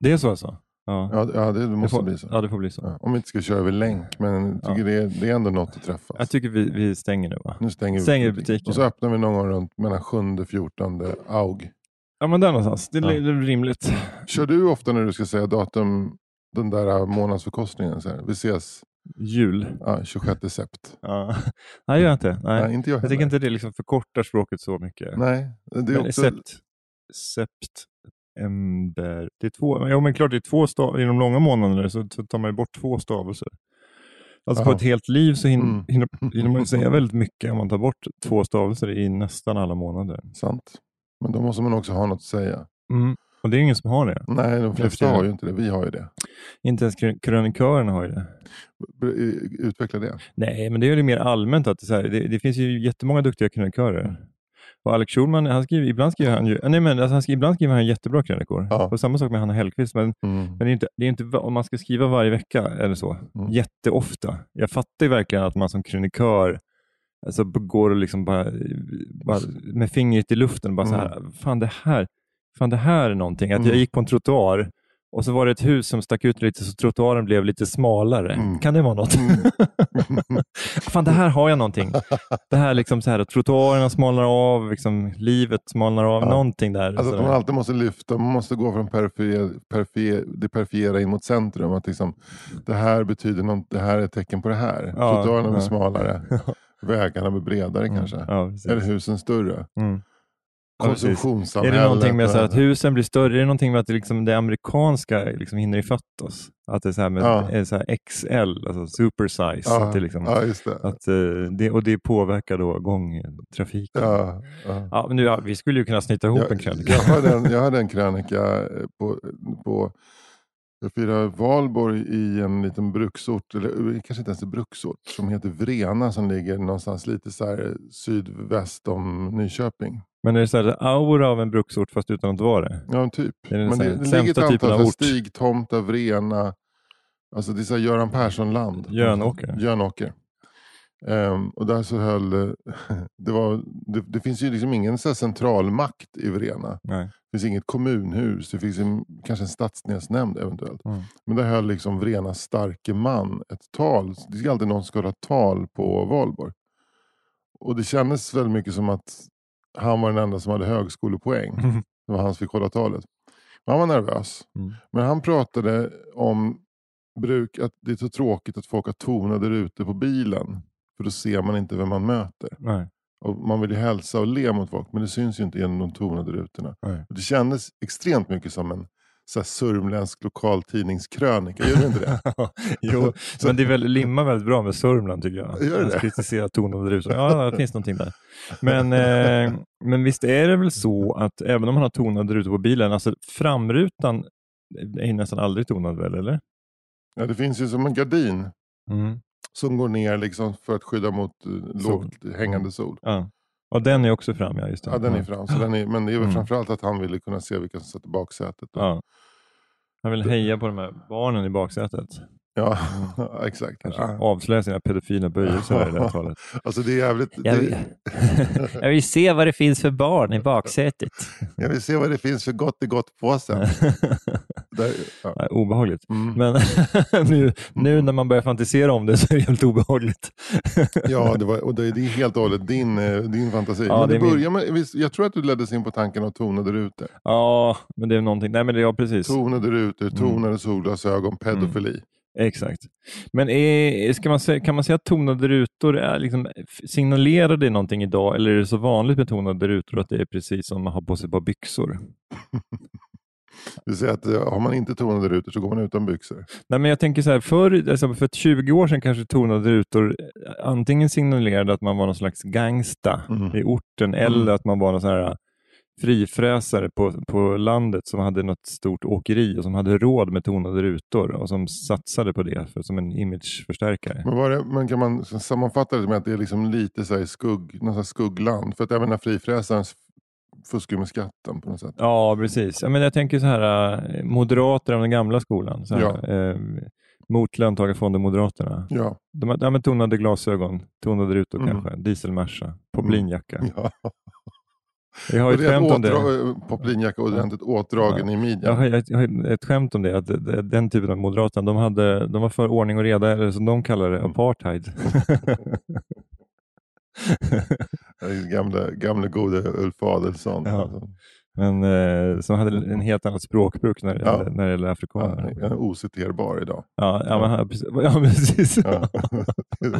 Det är så alltså? Ja, Ja, ja det, det det måste får, bli så. Ja, det får bli så. Ja, om vi inte ska köra över länk, men tycker det, är, det är ändå något att träffas. Jag tycker vi, vi stänger nu va? nu stänger vi stänger butiken. butiken. Och så öppnar vi någon gång runt mellan 7 och 14 aug. Ja men där någonstans. Det är, Ja. det rimligt. Kör du ofta när du ska säga datum, den där månadsförkostningen? Så här. Vi ses Jul. ja, 26 sept. Ja. Nej, det gör jag inte. Nej. Nej, inte jag jag tycker inte det liksom förkortar språket så mycket. Nej, det är Men också... Sept. Sept. Ember. Det är två. Ja men klart det är två stav. I de långa månaderna så, så tar man ju bort två stavelser. Alltså på Ja. ett helt liv så hin, Mm. hinner, hinner man ju säga väldigt mycket om man tar bort två stavelser i nästan alla månader. Sant. Men då måste man också ha något att säga. Mm. Och det är ingen som har det. Nej, de flesta har ju inte det. Vi har ju det. Inte ens krö- krönikörerna har ju det. Utveckla det. Nej, men det är ju mer allmänt att det, här, det, det finns ju jättemånga duktiga krönikörer. Och Alex Schulman, han skriver, ibland skriver han ju, nej men alltså han skriver, ibland skriver han jättebra krönikor. Ja. Och samma sak med Hanna Hellquist, men, Mm. men det är inte, det är inte, om man ska skriva varje vecka eller så, Mm. jätteofta. Jag fattar ju verkligen att man som krönikör alltså, går och liksom bara, bara med fingret i luften bara så här, fan det här, fan det här är någonting. Att jag Mm. gick på en trottoar och så var det ett hus som stack ut lite så trottoaren blev lite smalare. Mm. Kan det vara något? Fan, det här har jag någonting. Det här liksom så här trottoarerna smalnar av, liksom, livet smalnar av, Ja. någonting där. Alltså att man alltid måste lyfta, man måste gå från perifer, perifer, det perifera in mot centrum. Att liksom, det här betyder något, det här är ett tecken på det här. Ja, Trottoarerna blir smalare, vägarna blir bredare kanske. Ja. Eller husen större. Precis. Är Konsumtionssamhället. det någonting med så att husen blir större? Är det någonting med att det, liksom, det amerikanska liksom hinner ifatt oss? Att det är så här med Ja. är så här XL, alltså super size. ja, Att det liksom, ja, det. att, eh, det, och det påverkar då gångtrafiken. Ja. Ja, men nu, vi skulle ju kunna snitta ihop en Jag, krönika. jag, hade en, jag hade en krönika eh, på, på jag firar valborg i en liten bruksort, eller eh, kanske inte ens en bruksort, som heter Vrena som ligger någonstans lite så sydväst om Nyköping. Men är det så här aura av en bruksort fast utan att vara det? Ja, typ. Det är den Men det, det ligger ett antal. Stigtomta, Vrena, alltså det är så här Göran Persson-land. Jönåker. Jönåker. Ehm, och där så höll, det, var, det, det finns ju liksom ingen så centralmakt i Vrena. Nej. Det finns inget kommunhus, det finns en, kanske en stadsdelsnämnd eventuellt. Mm. Men där höll liksom Vrenas starke man ett tal. Det är alltid någon som ska hålla tal på valborg. Och det kändes väldigt mycket som att han var den enda som hade högskolepoäng. Det var han som fick hålla talet. Men han var nervös. Mm. Men han pratade om bruk, att det är så tråkigt att folk har tonade rutor på bilen. För då ser man inte vem man möter. Nej. Och man vill ju hälsa och le mot folk men det syns ju inte genom de tonade rutorna. Nej. Det kändes extremt mycket som en så här, sörmländsk lokaltidningskrönika. Gör det inte det? jo, men det är väl, limmar väldigt bra med Sörmland tycker jag. Gör det kritisera tonade rusar. Ja, det finns någonting där. Men, eh, men visst är det väl så att även om man har tonade rutor på bilen, alltså framrutan är nästan aldrig tonad väl, eller? Ja, det finns ju som en gardin Mm. som går ner liksom för att skydda mot Sol. lågt hängande sol. Ja. Och den är också fram, ja. Just det. Ja, den är fram. Så den är, men det är väl Mm. framförallt att han ville kunna se vilka som satt i baksätet. Ja. Han vill heja på de här barnen i baksätet. Ja, exakt. Kanske Ja. avslöja sina pedofila böjelser i det här talet. Alltså det är jävligt... Jag vill, Det, jag vill se vad det finns för barn i baksätet. jag vill se vad det finns för gott i gott påsen. Där, ja. Obehagligt. Mm. Men nu, nu när man börjar fantisera om det så är det helt obehagligt. Ja, det, var, och det, det är helt och hållet din, eh, din fantasi. Ja, men det är min- börjar med, visst, jag tror att du leddes in på tanken av tonade rutor. Ja, men det är någonting. Nej, men det, ja, precis. Tonade rutor, Mm. tonade solglasögon, pedofili. Exakt. Men är, man säga, kan man säga att tonade rutor är liksom, signalerar det någonting idag eller är det så vanligt med tonade rutor att det är precis som man har på sig ett par byxor? Säga att eh, har man inte tonade rutor så går man utan byxor. Nej, men jag tänker så här, för, alltså för 20 år sedan kanske tonade rutor eh, antingen signalerade att man var någon slags gangsta Mm. i orten eller att man var någon sån här frifräsare på, på landet som hade något stort åkeri och som hade råd med tonade rutor och som satsade på det för, som en imageförstärkare. Men, var det, men kan man sammanfatta det med att det är liksom lite så här skugg, någon skuggland? För att även när frifräsaren fuskar med skatten på något sätt. Ja, precis. Ja, men jag tänker så här, äh, moderater av den gamla skolan. Så här, Ja. eh, mot löntagarfonder Moderaterna. Ja. De har ja, men tonade glasögon, tonade rutor Mm. kanske, dieselmerca, poplinjacka. ja. Jag har ett skämt om det. Poplinjacka ordentligt åtdragen i midjan. Jag har, jag, har ett skämt om det, att den typen av moderaterna, de, hade, de var för ordning och reda, eller som de kallar Mm. det, apartheid. Det är Gamla, gamla gode Ulf Adelsohn. Ja. Men eh, som hade en helt annat språkbruk när det, Ja. när det gäller Ja, afrikaner. är ociterbar idag. Ja, ja, men, han- precis- ja precis. Ja.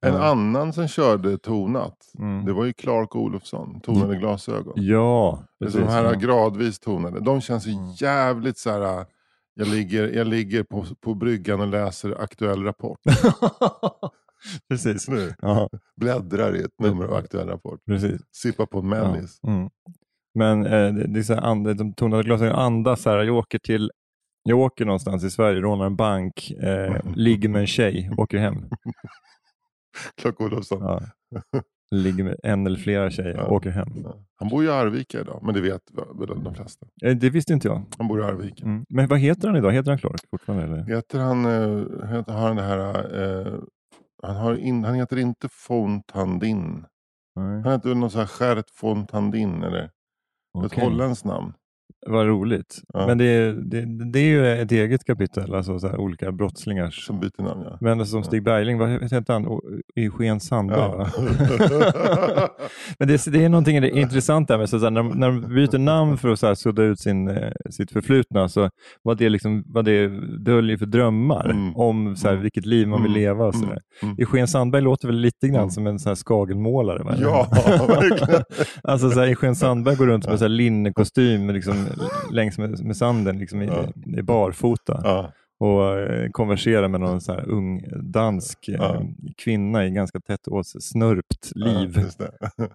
en Ja. annan som körde tonat, Mm. det var ju Clark Olofsson, tonade glasögon. Ja, Det är precis. de här ja. gradvis tonade. De känns ju Mm. jävligt så här. Jag ligger, jag ligger på, på bryggan och läser Aktuell Rapport. precis. Nu. Ja, Bläddrar i ett nummer av Aktuell Rapport. precis. Sippar på en mellis. Ja. Mm. Men eh, det, är så and, de tonade glasögon andas så här, jag åker till jag åker någonstans i Sverige, rånar en bank, eh, ligger med en tjej, åker hem. Clark Olofsson. Ja. Ligger med en eller flera tjejer, Ja. åker hem. Ja. Han bor i Arvika idag, men det vet väl de flesta. Eh, det visste inte jag. Han bor i Arvika. Mm. Men vad heter han idag? Heter han Clark fortfarande? Eller? Heter han, eh, heter, har han det här, eh, han, har in, han heter inte Fontandin. Nej. Han heter någon sån här Gert Fontandin eller ett Okej. holländskt namn. Vad roligt. Ja. Men det är, det, det är ju ett eget kapitel, alltså så här, olika brottslingars. Som byter namn ja. Men som Stig Bergling, vad heter han? Eugen Sandberg Ja. va? Men det, det är någonting det är intressant där med så, så här, när, när de byter namn för att så här, sudda ut sin, eh, sitt förflutna, så vad det, liksom, vad det döljer för drömmar Mm. om så här, Mm. vilket liv man vill Mm. leva. Och så Mm. där. Mm. Eugen Sandberg låter väl lite grann som en så här skagelmålare? Va? Ja, verkligen. Alltså så här, Eugen Sandberg går runt med så här linnekostym liksom, längs med, med sanden liksom, i, Ja. i barfota Ja. och eh, konverserar med någon så här ung dansk eh, Ja. kvinna i ganska tätt åt snörpt liv. Ja, det.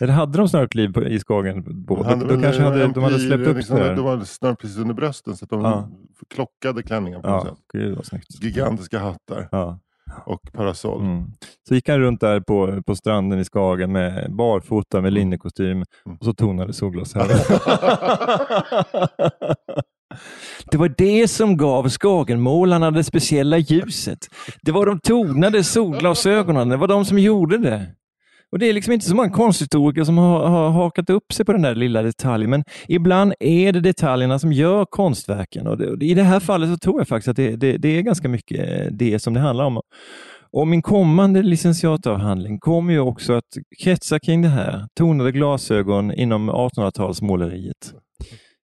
Eller hade de snörpt liv på, i Skagen? Då, hade då kanske hade, en de hade släppt upp liksom. De var snart precis under brösten så att de Ja. klockade klänningar på något Ja, sätt. gud. Gigantiska hattar Ja. Och parasoll. Mm. Så gick han runt där på, på stranden i Skagen med barfota med linnekostym och så tonade solglasögon. Det var det som gav Skagenmålarna det speciella ljuset. Det var de tonade solglasögonen, det var de som gjorde det. Och Det är liksom inte så många konsthistoriker som har, har hakat upp sig på den där lilla detaljen, men ibland är det detaljerna som gör konstverken. Och det, och I det här fallet så tror jag faktiskt att det, det, det är ganska mycket det som det handlar om. Och min kommande licentiatavhandling kommer ju också att kretsa kring det här. Tonade glasögon inom 1800-talsmåleriet.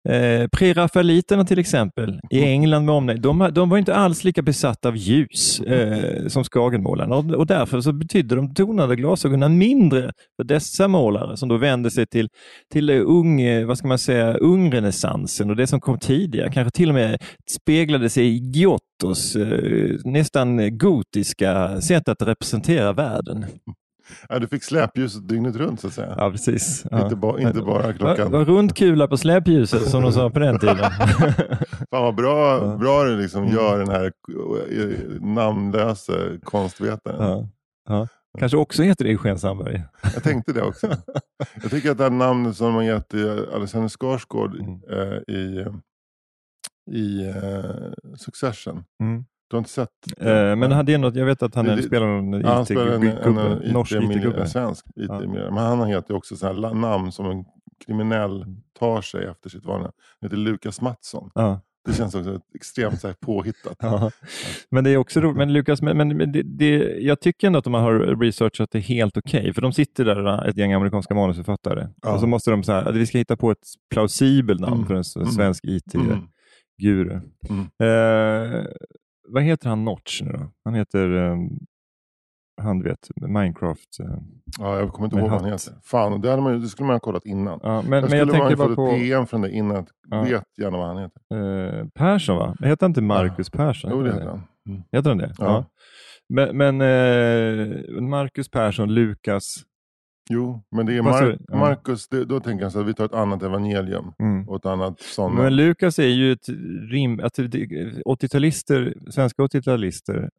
Eh, Prerafaeliterna till exempel i England med omnejd, de, de var inte alls lika besatta av ljus eh, som Skagenmålarna. Och, och därför så betydde de tonade glasögonen mindre för dessa målare som då vände sig till, till eh, ung, eh, vad ska man säga, ungrenässansen. Och det som kom tidigare, kanske till och med speglade sig i Giottos eh, nästan gotiska sätt att representera världen. Ja, du fick släpljuset dygnet runt så att säga. Ja, precis. Inte, ba, inte bara Var, klockan. var runt kula på släpljuset som de sa på den tiden. Fan vad bra, Ja. bra du liksom Mm. gör den här eh, namnlösa konstvetaren. Ja. Ja. Kanske också heter det Eugen Sandberg. Jag tänkte det också. Jag tycker att det här namnet som man gett till Alexander Skarsgård Mm. eh, i, i eh, Succession. Mm. Du har inte sett? Eh, men hade något, jag vet att han Det- spelar någon Ja, han spelar en, en, IT-gubbe, en, norsk IT-miljö- IT-gubbe. en svensk it Ja. Men han heter också så här namn som en kriminell tar sig efter sitt vanliga. Han heter Lukas Mattsson. Ja. Det känns också extremt så här, påhittat. Ja. Men det är också roligt. Men Lukas, men, men det, det, jag tycker ändå att de har researchat det helt okej. För de sitter där, ett gäng amerikanska manusförfattare. Ja. Och så måste de säga att vi ska hitta på ett plausibelt namn Mm. för en Mm. svensk IT-guru. Mm. Mm. Eh, vad heter han Notch nu då? Han heter, eh, han vet, Minecraft. Eh, Ja, jag kommer inte ihåg vad han heter. Fan, det, hade man, det skulle man ha kollat innan. ja, men, jag men skulle jag man tänker bara på ett PM från dig innan. Ja. Vet gärna vad han heter. eh, Persson, va? Heter han inte Marcus Persson? Jo, det Heter han. Mm. Heter han det? Ja. Men, men eh, Marcus Persson, Lukas. Jo, men det är Mar-? Ja. Marcus, det, då tänker jag så att vi tar ett annat evangelium Mm. och ett annat sådana. Men Lukas är ju ett rim... Att det- 80-talister, svenska 80-talister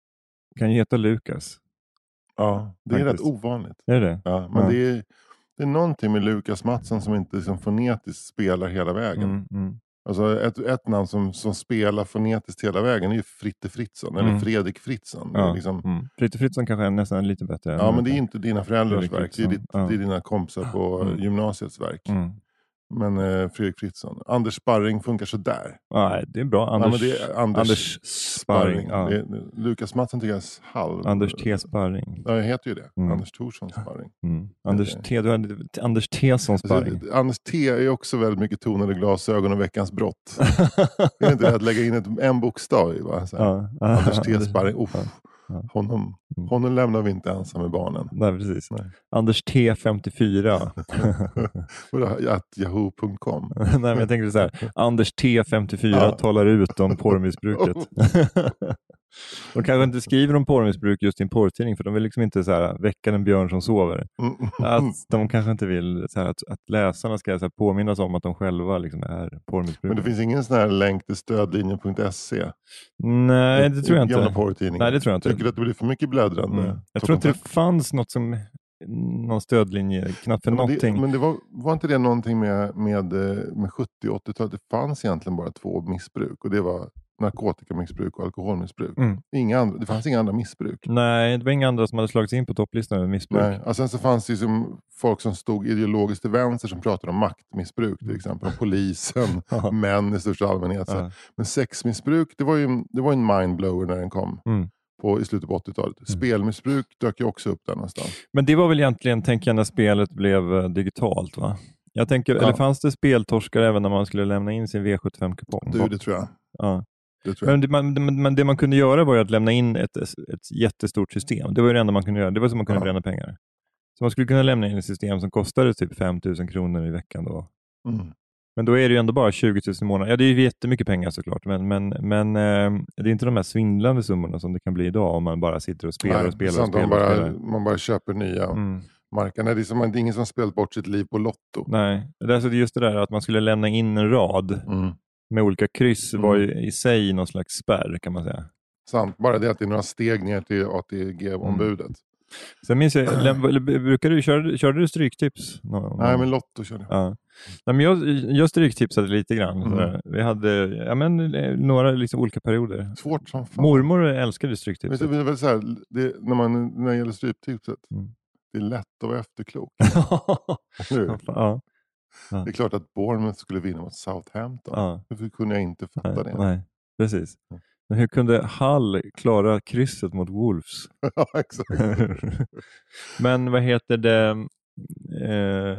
kan ju heta Lukas. ja, det är faktiskt. rätt ovanligt. Är det det? Ja, men Ja. Det, är, det är någonting med Lukas Mattsson som inte liksom fonetiskt spelar hela vägen. Mm, mm. Alltså ett, ett namn som, som spelar fonetiskt hela vägen är ju Fritte Fritzson, eller Mm. Fredrik Fritzson. Ja. Liksom, Mm. Fritte Fritzson kanske är nästan lite bättre. ja, men det är inte dina föräldrars verk, det är, ditt, ja. det är dina kompisar på Mm. gymnasiets verk. Mm. Men eh, Fredrik Fritzson. Anders Sparring funkar sådär. Nej, det är bra. Anders, ja, det är Anders, Anders Sparring. Ja. Det är, Lukas Mattsson tycker jag är halv... Anders T Sparring. Ja, jag heter ju det. Mm. Anders Thorsson Sparring. Mm. Anders T. Du hade, Anders T som Sparring. Alltså, Anders T är också väldigt mycket tonade glasögon och Veckans brott. är det inte det att lägga in ett, en bokstav i? Va? Ja. Anders T Sparring. Uff. Ja. Honom, Mm. honom lämnar vi inte ensam med barnen. Nej, precis. Nej. Anders T54. Vadå, Att yahoo.com. Nej, men jag tänkte så här. Anders T54 Ja. talar ut om porrmissbruket. de kanske inte skriver om porrmissbruk just i en porrtidning för de vill liksom inte så här, väcka den björn som sover. Mm. Att de kanske inte vill här, att, att läsarna ska så här, påminnas om att de själva liksom är Men porrmissbrukare. det finns ingen sån här länk till stödlinjen.se? Nej, det tror jag Gamla inte. porrtidningar. Nej, det tror jag inte. Tycker du att det blir för mycket bläddrande? Mm. Jag tror inte det fanns något som någon stödlinje, knappt för Ja, men någonting. det, men det var, var inte det någonting med, med, eh, med 70 och 80-talet? Det fanns egentligen bara två missbruk och det var narkotikamissbruk och alkoholmissbruk. Mm. Inga andra, det fanns inga andra missbruk. Nej, det var inga andra som hade slagits in på topplistan över missbruk. Nej. Och sen så fanns det som folk som stod ideologiskt till vänster som pratade om maktmissbruk till exempel. Om polisen, Mm. Män i största allmänhet. Så. Men sexmissbruk, det var ju det var en mindblower när den kom. Mm. På, I slutet på 80-talet. Spelmissbruk dök ju också upp där någonstans. Men det var väl egentligen, tänker jag, när spelet blev eh, digitalt va? Jag tänker, Ja. Eller fanns det speltorskar även när man skulle lämna in sin V75-kupong? Du, det tror jag. Ja. Det. Men, det, man, men det man kunde göra var ju att lämna in ett, ett jättestort system. Det var det enda man kunde göra. Det var så man kunde Ja. bränna pengar. Så man skulle kunna lämna in ett system som kostade typ 5 000 kronor i veckan då. Mm. Men då är det ju ändå bara 20 000 i månaden. Ja, det är ju jättemycket pengar såklart, men, men, men eh, det är inte de här svindlande summorna som det kan bli idag om man bara sitter och spelar Nej, och spelar och spelar. man, och bara, spelar. man bara köper nya Mm. marker. Nej, det är, som, det är ingen som spelat bort sitt liv på Lotto. Nej, det är just det där att man skulle lämna in en rad Mm. Med olika kryss Mm. var ju i sig någon slags spärr kan man säga. Sant, bara det att det är några steg ner till ATG-ombudet. Sen minns jag, brukade du, körde, körde du stryktips? Någon, Nej, men Lotto körde jag. Ja. Nej, men jag, jag stryktipsade lite grann. Mm. Vi hade ja, men, eh, några liksom, olika perioder. Svårt som fan. Mormor älskade stryktipset. du, det är väl så här, det, när, man, när det gäller stryptipset, Mm. det är lätt att vara efterklok. hur? Ja, Det är klart att Bournemouth skulle vinna mot Southampton. ja, Hur kunde jag inte fatta nej, det? nej, precis. Men hur kunde Hall klara krysset mot Wolves? ja, exakt. Men vad heter det? Eh,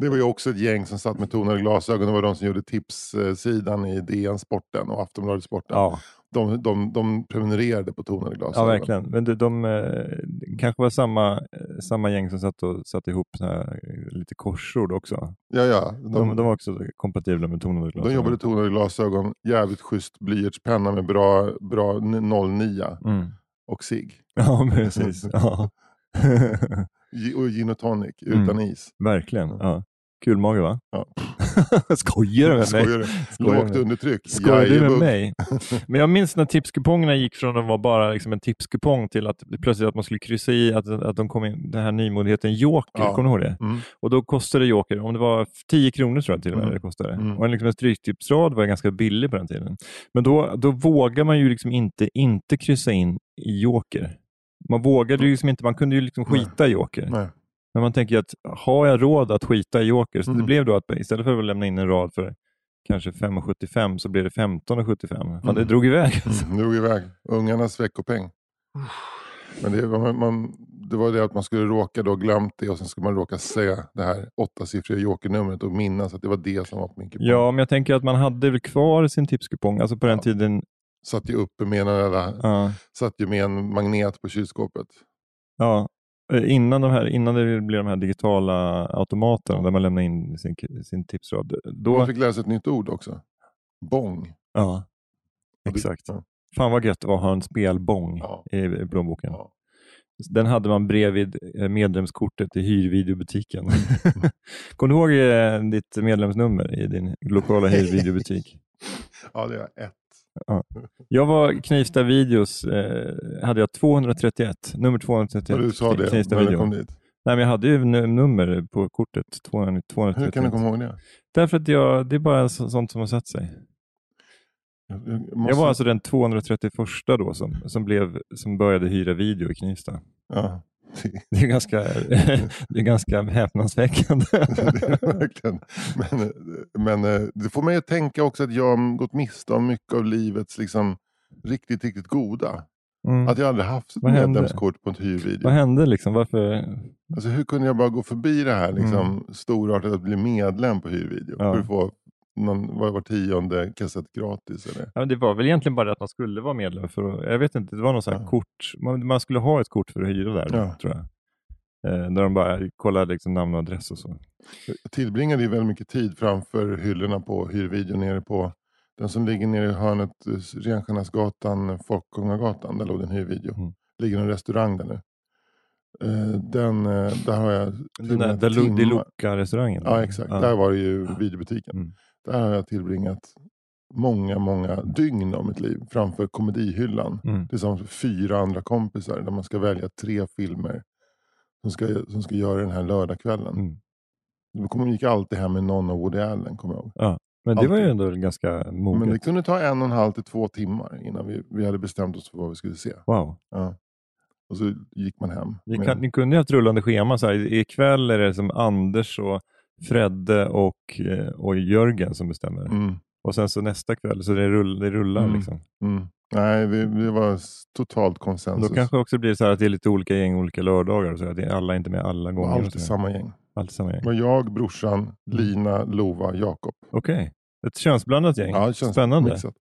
Det var ju också ett gäng som satt med tonade glasögon. Det var de som gjorde tipssidan i DN Sporten och Aftonbladet Sporten. ja, De, de, de prenumererade på tonade glasögon. ja, verkligen. Men de, de eh, kanske var samma, eh, samma gäng som satt och satte ihop här, eh, lite korsord också. Ja, ja. De, De, de var också kompatibla med tonade de glasögon. jobbade tonade glasögon, jävligt schysst blyertspenna med bra, bra 09 Mm. och cigg. Ja, precis. Ja. Och gin och tonic Mm. utan is. Verkligen. Ja. Kul mage va? Ja. Skojar du med mig? Skojar du? Skojar Lågt undertryck. Skojar du med mig? Men jag minns när tipskupongerna gick från att vara bara liksom en tipskupong till att plötsligt att man skulle kryssa i att, att de kom in, den här nymodigheten Joker, Ja. kommer du ihåg det? Mm. Och då kostade Joker, om det var 10 kronor tror jag till och med Mm. det kostade. Mm. Och en, liksom en stryktipsrad var ganska billig på den tiden. Men då, då vågar man ju liksom inte, inte kryssa in i Joker. Man vågade ju liksom inte, man kunde ju liksom Nej. skita i Joker. Nej. Men man tänker att har jag råd att skita i Joker? Så det Mm. blev då att istället för att lämna in en rad för kanske 5,75 så blev det 15,75. Fan, det Mm. drog iväg. Alltså. Mm, drog iväg. Ungarnas veckopeng. Men det, var- man, man, det var det att man skulle råka då glömt det och sen skulle man råka säga det här åttasiffriga jokernumret och minnas att det var det som var på min kupong. Ja, men jag tänker att man hade väl kvar sin tipskupong. Alltså på den Ja. tiden. Satt ju uppe med en, jävla- Ja, satt ju med en magnet på kylskåpet. ja. Eh, Innan, de här, innan det blev de här digitala automaterna där man lämnar in sin, sin tipsrad. Då, Man fick lära sig ett nytt ord också. Bong. ja, exakt. Ja. Fan vad gött det var att ha en spelbong Ja. i, i plånboken. Ja. Den hade man bredvid eh, medlemskortet i hyrvideobutiken. Kommer du ihåg eh, ditt medlemsnummer i din lokala hyrvideobutik? ja, det är ett. Jag var Knivsta Videos, eh, hade jag 231, nummer 231. Och du sa det Knivsta när du kom dit. Nej, men jag hade ju nu- nummer på kortet, 200 231. Hur kan du komma ihåg det? Därför att jag, det är bara så, sånt som har satt sig. Jag, jag måste- Jag var alltså den 231 då som, som, blev, som började hyra video i Knivsta. Ja. Det är ganska, det är ganska häpnadsväckande. verkligen. Men, men eh, det får mig att tänka också att jag har gått miste om mycket av livets liksom, riktigt, riktigt goda. Mm. Att jag aldrig haft ett Vad hände? medlemskort på en hyrvideo. Vad hände liksom? Varför? Alltså, hur kunde jag bara gå förbi det här liksom, storartat att bli medlem på hyrvideo? Mm. Ja. För att få någon, var, var tionde kassett gratis. Eller? Ja, det var väl egentligen bara att man skulle vara medlem. För att, jag vet inte, det var något sånt här Ja. kort. Man, man skulle ha ett kort för att hyra där, Ja. tror jag. Eh, där de bara kollade liksom namn och adress och så. Jag tillbringade ju väldigt mycket tid framför hyllorna på hyrvideo nere på den som ligger nere i hörnet eh, Renstjärnasgatan, Folkungagatan. Där låg en hyrvideo. Mm. ligger en restaurang där nu. Eh, Den, eh, där har jag Den där, där. Luca-restaurangen. Ja exakt, Ja. där var det ju videobutiken. Mm. Där har jag tillbringat många, många dygn av mitt liv framför komedihyllan. Mm. Tillsammans med fyra andra kompisar där man ska välja tre filmer som ska, som ska göra den här lördagskvällen. Mm. Vi gick alltid hem med någon av Woody Allen kommer jag ihåg. Men det var ju Alltid. ändå ganska moget. Men det kunde ta en och en halv till två timmar innan vi, vi hade bestämt oss för vad vi skulle se. Wow. Ja. Och så gick man hem. Ni, kan, ni kunde ju haft rullande schema. Så här. Ikväll är det som Anders och Fredde och, eh, och Jörgen som bestämmer. mm, Och sen så nästa kväll, så det, rull, det rullar Mm. liksom. mm. Nej, vi, vi var totalt konsensus. Då kanske också blir det så här att det är lite olika gäng olika lördagar. Så att det är alla är inte med alla Det gånger. alltid samma gäng. Alltid samma gäng. Det var jag, brorsan, Lina, Lova, Jakob. Okej. Ett könsblandat gäng. Ja, det känns Spännande. mixat.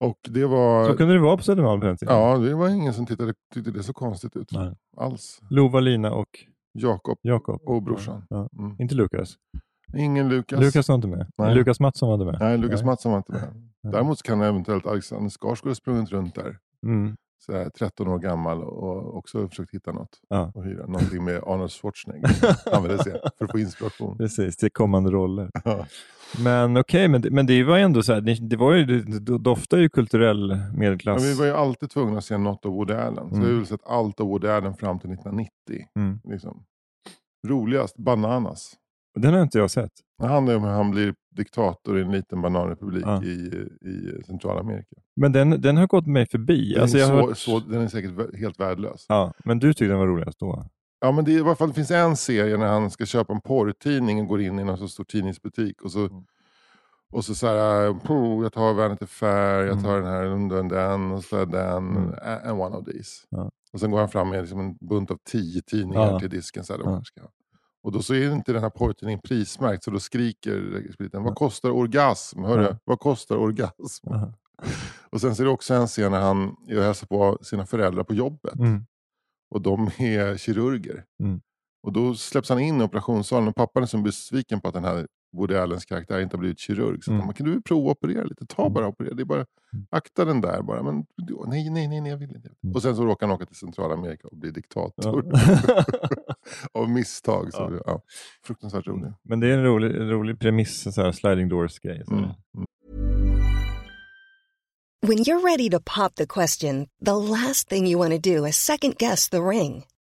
Och det var... Så kunde det vara på Södermalm på den tiden. Ja, det var ingen som tittade, tyckte det så konstigt ut. Nej. Alls. Lova, Lina och Jakob Jakob. och brorsan. Ja. Mm. Inte Lukas. Ingen Lukas. Lukas var inte med. Nej. Lukas Mattsson var inte med. Nej, Lukas Nej. Mattsson var inte med. Däremot kan eventuellt Alexander Skarsgård ha sprungit runt där. Mm. Så här, 13 år gammal och också försökt hitta något Ja. och hyra. Någonting med Arnold Schwarzenegger. Se för att få inspiration. Precis, till kommande roller. Ja. Men okej, men, det- men det var ju ändå så här, det, var ju, det doftar ju kulturell Men medelklass. vi var ju alltid tvungna att se något av Woody Allen. Så Mm. vi har sett allt av Woody Allen fram till 1990. Mm. Liksom. Roligast, Bananas. Den har inte jag sett. Det handlar om hur han blir diktator i en liten bananrepublik Ja. i, i Centralamerika. Men den, den har gått mig förbi. Den, Alltså, är så, hört- så, den är säkert helt värdelös. ja, men du tyckte den var roligast då? Ja, men det, är i alla fall, det finns en serie när han ska köpa en porrtidning och går in i någon så stor tidningsbutik. Och så, Mm. och så, så här, "Puh, jag tar Vanity Fair, jag Mm. tar den här den, den och så där, den. Mm. And one of these. Ja. Och sen går han fram med liksom en bunt av tio tidningar Ja. till disken. Så här, de här ska. Och då så är inte den här porrtidningen prismärkt så då skriker spriten, vad Ja. kostar orgasm? Hörru, Ja. vad kostar orgasm? Aha. Och sen så är det också en scen när han är och hälsar på sina föräldrar på jobbet. Mm. Och de är kirurger. Mm. Och då släpps han in i operationssalen och pappan är så besviken på att den här Woody Allens karaktär inte har blivit kirurg. Så Mm. mm. man, kan du prova operera lite? Ta Mm. bara och operera. Det är bara, Mm. akta den där bara. Men, nej, nej, nej, nej, jag vill inte. Mm. Och sen så råkar han åka till Centralamerika och bli diktator. Ja. Av misstag. Så, Ja. ja. Fruktansvärt rolig. men det är en rolig, en rolig premiss, så här sliding doors-grej. Mm. Mm. When you're ready to pop the question, the last thing you want to do is second guess the ring.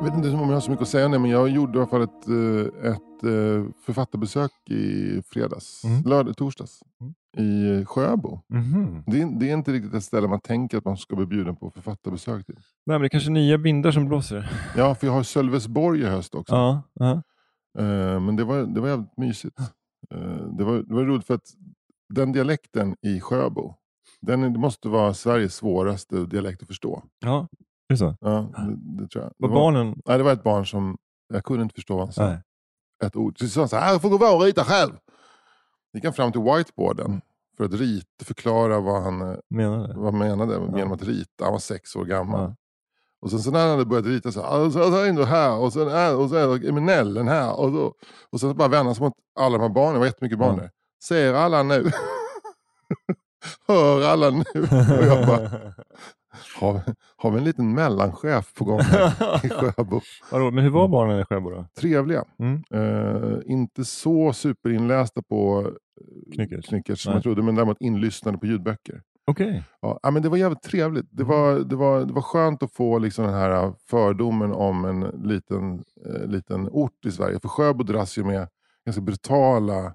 Jag vet inte om jag har så mycket att säga det, men jag gjorde i alla fall ett, eh, ett eh, författarbesök i fredags, Mm. lördag, torsdags. I Sjöbo. Mhm. Det är, det är inte riktigt ett ställe man tänker att man ska bli bjuden på författarbesök till. Nej, men det är kanske nya vindar som blåser. Ja, för jag har Sölvesborg i höst också. Ja, ja. Eh, men det var, det var jävligt mysigt. Eh, det, var, det var roligt för att den dialekten i Sjöbo, den måste vara Sveriges svåraste dialekt att förstå. ja. Det är så. Ja, det, det tror jag. Var Det barnen... nej, det var ett barn som, jag kunde inte förstå vad han sa. Nej. Ett ord. Så sa han så här, jag får gå vara och rita själv. gick han fram till whiteboarden för att rita, förklara vad han eh, Menar det? vad han menade Ja. genom att rita. Han var sex år gammal. Ja. Och sen så när han hade börjat rita så här, så är det här och sen är, och så är eminellen här. Och, så, och sen bara vände han sig mot alla de här barnen, det var jättemycket barn där. Ser alla nu? Hör alla nu? Och jag bara, har, har vi en liten mellanchef på gång här i Sjöbo? Vadå, men hur var barnen i Sjöbo då? Trevliga. Mm. Eh, inte så superinlästa på eh, Knyckers? Knyckers som Nej. jag trodde, men däremot inlyssnade på ljudböcker. Okej. Ja, ja, men det var jävligt trevligt. Det var, det var, det var skönt att få liksom den här fördomen om en liten, eh, liten ort i Sverige. För Sjöbo dras ju med ganska brutala eh,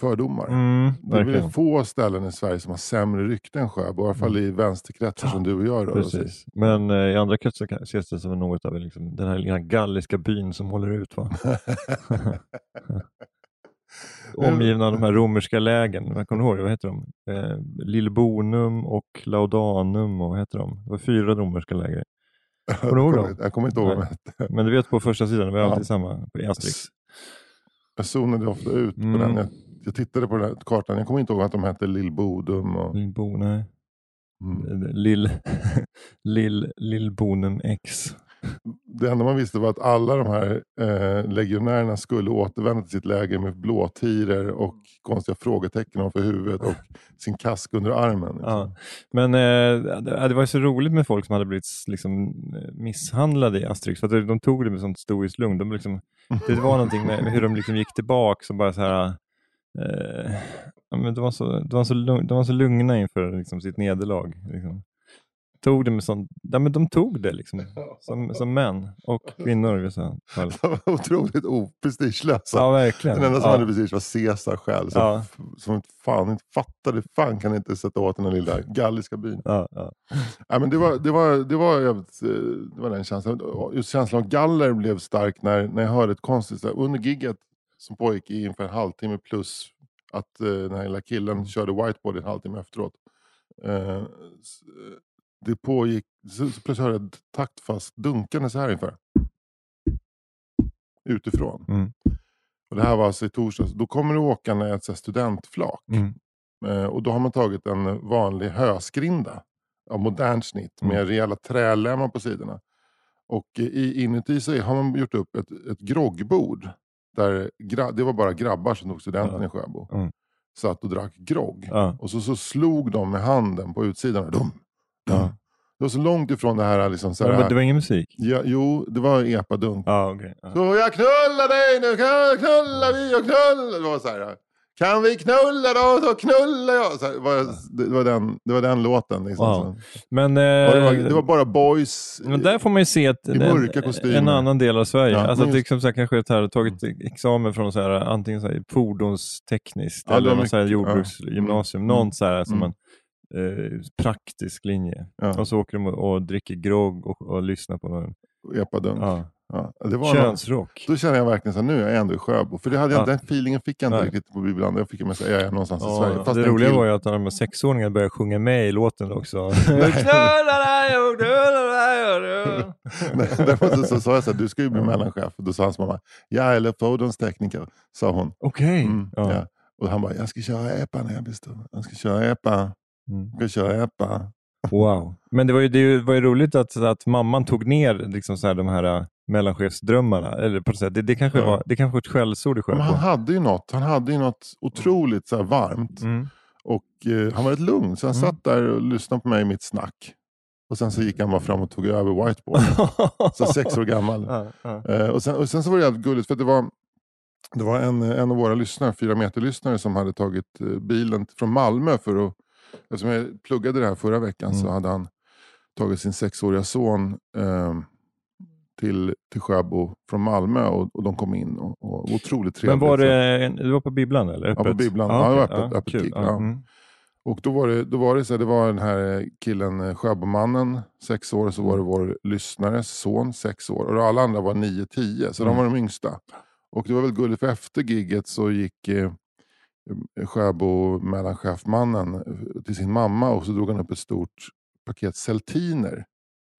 fördomar. Mm, det är väl få ställen i Sverige som har sämre rykte än Sjöbo. I alla fall i vänsterkretsar som du och jag rör oss i. Men eh, i andra kretsar ses det som något av liksom, den här lilla galliska byn som håller ut. Va? Omgivna av de här romerska lägen. Vad kommer ihåg? Vad heter de? Eh, Lillbonum och Laudanum. Och vad heter de? Det var fyra romerska läger. Kommer du ihåg dem? Jag kommer inte ihåg vad de Nej. hette. Men du vet på första sidan, var Ja. alltid samma på Asterix. Jag zonade ofta ut Mm. på den. Jag, jag tittade på den här kartan. Jag kommer inte ihåg att de hette Lillbodum. Och, Lillbo, nej. mm. Lill, Lill, Lillbonum X. Det enda man visste var att alla de här eh, legionärerna skulle återvända till sitt läger med blåtiror och konstiga frågetecken ovanför huvudet och sin kask under armen. Liksom. Ja. Men eh, det det var ju så roligt med folk som hade blivit liksom, misshandlade i Asterix. För att de tog det med sånt stoiskt lugn. De liksom, det var någonting med hur de liksom gick tillbaka och bara så här... Eh, ja, men de, var så, de, var så lugn, de var så lugna inför liksom, sitt nederlag. Liksom. Tog det med sånt, ja, men de tog det liksom, som, som män och kvinnor. i vissa fall. De var otroligt oprestigelösa. Ja, verkligen. Den enda som ja. hade prestige var Caesar själv. Som, Ja. som fan inte fattade. Fan kan inte sätta åt den här lilla galliska byn. Ja, ja. Nej, men det, var, det, var, det, var jävligt, eh, det var den känslan. Just känslan av galler blev stark när, när jag hörde ett konstigt... så Under gigget som pågick i ungefär en halvtimme plus att eh, den här lilla killen körde whiteboard en halvtimme efteråt. Eh, det pågick... Så, så plötsligt hörde jag ett taktfast dunkande så här inför. Utifrån. Mm. Och det här var alltså i torsdags. Då kommer det åkande ett så studentflak. Mm. Eh, och då har man tagit en vanlig höskrinda av modernt snitt Mm. med rejäla trälemmar på sidorna. Och i, inuti sig har man gjort upp ett, ett groggbord. Där det var bara grabbar som tog studenten Ja. i Sjöbo. Mm. Satt och drack grogg. Ja. Och så, så slog de med handen på utsidan. Dum. Ja. Det var så långt ifrån det här. Liksom, så Ja, här men det var ingen musik? ja, jo, det var epadunk. Ja, okej. Ja. Så jag knullar dig nu, knullar vi och knullar. Det var så här. Kan vi knulla då så knullar jag. Så här, var, det, var den, det var den låten. Liksom. Wow. Men, Och det, var, eh, det var bara boys. men där får man ju se ett, i en, mörka kostymer. en annan del av Sverige. Ja, alltså att liksom så här, kanske ett här, tagit examen från så här, antingen så här, fordonstekniskt Ja, eller någon så här jordbruksgymnasium. ja. Någon Mm. så här, som Mm. en eh, praktisk linje. Ja. Och så åker de och, och dricker grogg och, och lyssnar på någon. Epadunk. Ja. Ja, det var någon, Könsrock. då kände jag verkligen att nu är jag ändå i Sjöbo. För det hade jag, Ja. den feelingen fick jag inte Nej. riktigt på bibblan. Jag fick med sig, jag är någonstans i Sverige. Ja, Fast det roliga kill- var ju att de här sexåringarna började sjunga med i låten också. Däremot så, så sa jag så här, du ska ju bli mellanchef. Och då sa hans mamma, ja eller fordonstekniker, sa hon. Okej. Mm, Ja. ja. Och han bara, jag ska köra epa när jag blir stor. Jag ska köra epa. Mm. Ska köra epa. Wow. Men det var ju, det var ju roligt att, att mamman tog ner liksom så här, de här äh, mellanchefsdrömmarna. Eller på sätt. Det, det, kanske Ja. var, det kanske var ett skällsord i Men han hade ju något, han hade ju något otroligt så här varmt. Mm. Och eh, han var rätt lugn, så han Mm. satt där och lyssnade på mig i mitt snack. Och sen så gick han bara fram och tog över whiteboard. så sex år gammal. ja, ja. Eh, och, sen, och sen så var det jävligt gulligt, för det var, det var en, en av våra lyssnare, fyra meter-lyssnare som hade tagit eh, bilen från Malmö för att, eftersom jag pluggade det här förra veckan så Mm. hade han tagit sin sexåriga son eh, till, till Sjöbo från Malmö och, och de kom in. Och, och otroligt trevligt. Men var det, du var på bibblan eller? Ja, på Öppet? bibblan. Ja, det var öppet- öppet kul. gig, Ja, ja. mm. Och då var det, då var det så här, det var den här killen, eh, Sjöbomannen, sex år, så var det vår lyssnares son, sex år. Och alla andra var nio, tio, så de var de yngsta. Och det var väl gulligt, för efter gigget så gick eh, Sjöbo mellanchefmannen eh, till sin mamma och så drog han upp ett stort paket Celtiner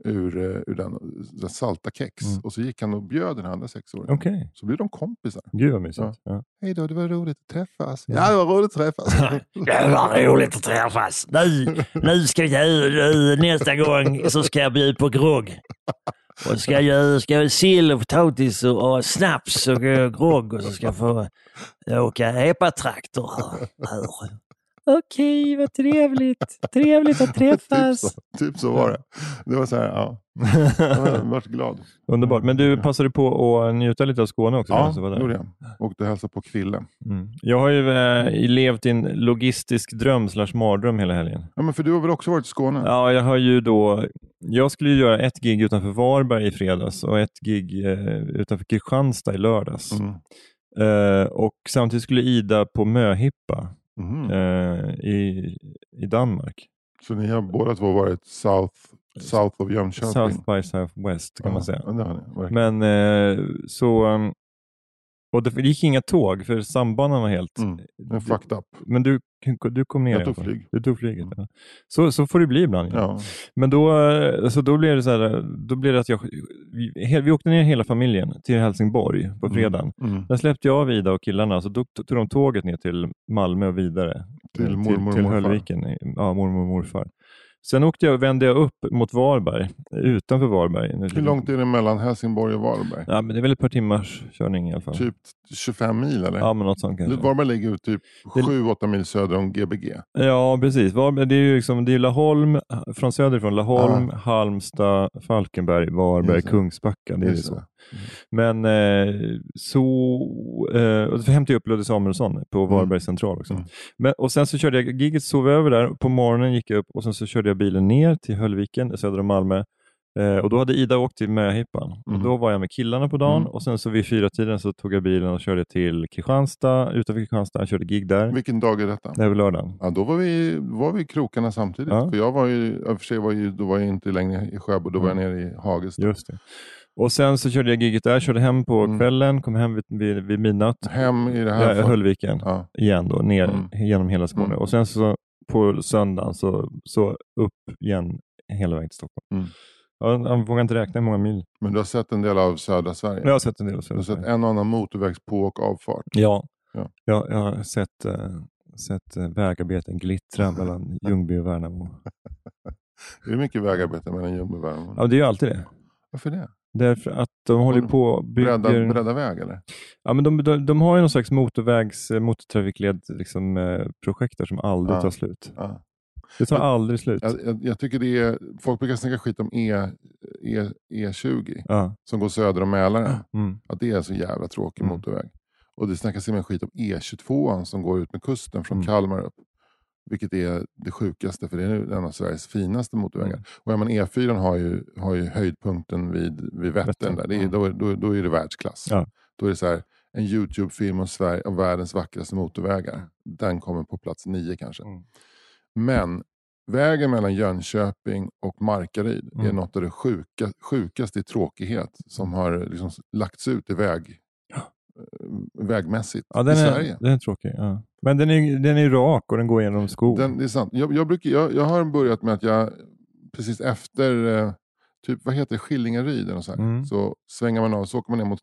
ur, eh, ur den, den salta kex. Mm. Och så gick han och bjöd den andra sexåringen. Okej. Så blev de kompisar. Gud vad mysigt. Ja. Hej då, det var roligt att träffas. Ja, det var roligt att träffas. Det var roligt att träffas. Nu, nu ska jag, nästa gång så ska jag bjuda på grogg. Och ska jag ska jag sill och potatis och, och snaps och grogg och så ska jag få åka epatraktor här. Okej, vad trevligt. Trevligt att typ, träffas. så, typ så var det. Det var så här, ja. Jag varit glad. Underbart. Men du passade på att njuta lite av Skåne också? Ja, var det gjorde jag. Åkte och hälsade på Krille. Mm. Jag har ju eh, levt i en logistisk dröm slash mardröm hela helgen. Ja, men för du har väl också varit i Skåne? Ja, jag har ju då... Jag skulle ju göra ett gig utanför Varberg i fredags och ett gig eh, utanför Kristianstad i lördags. Mm. Eh, och samtidigt skulle Ida på Möhippa Mhm. eh, i, i Danmark. Så ni har båda två varit south, south of Jönköping? South by Southwest kan man säga. Ja. Men eh, så... um, Och det gick inga tåg för sambanan var helt... Mm. Den är fucked up. Men du, du kom ner Jag tog flyg. Du tog flyget. Ja. Så, så får det bli ibland. ja. Ja. Men då, eh, alltså då blev det så här, då blev det att jag, vi, vi åkte ner hela familjen till Helsingborg på fredagen. Mm. Där släppte jag av Ida och killarna, så då tog de tåget ner till Malmö och vidare. Till Eh, mormor och till morfar. Höllviken. Ja, mormor och morfar. Sen åkte jag, vände jag upp mot Varberg, utanför Varberg. Hur långt är det mellan Helsingborg och Varberg? Ja, men det är väl ett par timmars körning i alla fall. Typ 25 mil eller? Ja, men något sånt kanske. Varberg ligger ju typ Det- 7-8 mil söder om Gbg. Ja, precis. Varberg, det är ju liksom, det är Laholm, från söderifrån. Laholm, Ja. Halmstad, Falkenberg, Varberg, det. Kungsbacka. Det är det Just så. Men så, så eh, och så hämtade jag upp Ludde Samuelsson på Varberg central också. Mm. Men, och sen så körde jag, giget sov över där, på morgonen gick jag upp och sen så körde jag bilen ner till Höllviken söder om Malmö. Eh, och då hade Ida åkt till Möhippan Mm. och då var jag med killarna på dagen Mm. och sen så vid fyra tiden så tog jag bilen och körde till Kristianstad, utanför Kristianstad, jag körde gig där. Vilken dag är detta? Det är väl lördagen. Ja, då var vi, var vi i krokarna samtidigt. Ja. För jag var ju, för sig var ju, då var jag inte längre i Sjöbo, då var jag nere i Hagestad. Just det. Och sen så körde jag giget där, körde hem på Mm. kvällen, kom hem vid, vid, vid midnatt. Hem i det här Ja. Höllviken Ja. igen då, ner Mm. genom hela Skåne. Mm. Och sen så på söndagen så, så upp igen hela vägen till Stockholm. Mm. Ja, jag vågar inte räkna hur många mil. Men du har sett en del av södra Sverige? Jag har sett en del av Du har södra sett Sverige. en och annan motorvägs på och avfart? Ja, Ja. Jag, jag har sett, eh, sett eh, vägarbeten glittra mellan Ljungby och Värnamo. Är det mycket vägarbete mellan Ljungby och Värnamo? Ja, det är ju alltid det. Varför det? Därför att de håller på och bygger... Bredda, bredda väg eller? Ja, men de, de, de har ju någon slags motorvägs, eh, motortrafikled liksom, eh, projekt där som aldrig Ja. tar slut. Ja. Det tar Jag- aldrig slut. Jag, jag, jag tycker det är, folk brukar snacka skit om e, e, E20 Ja. som går söder om Mälaren. Mm. Att det är så jävla tråkig Mm. motorväg. Och det snackas med skit om E22 som går ut med kusten från Mm. Kalmar upp. Vilket är det sjukaste för det är en av Sveriges finaste motorvägar. Mm. Och ja, men E4 har ju, har ju höjdpunkten vid, vid Vättern. Där. Det är, ja. då, då, då är det världsklass. Ja. Då är det så här, en YouTube-film om, Sverige, om världens vackraste motorvägar. Den kommer på plats nio kanske. Mm. Men vägen mellan Jönköping och Markaryd är Mm. något av det sjuka, sjukaste i tråkighet som har liksom lagts ut i väg, eh, vägmässigt Ja, i är, Sverige. den är tråkig. Ja. Men den är, den är rak och den går genom skog. Den, det är sant. Jag, jag, brukar, jag, jag har börjat med att jag precis efter eh, typ, vad heter det, Skillingaryd eller här, Mm. så svänger man av så åker man ner mot,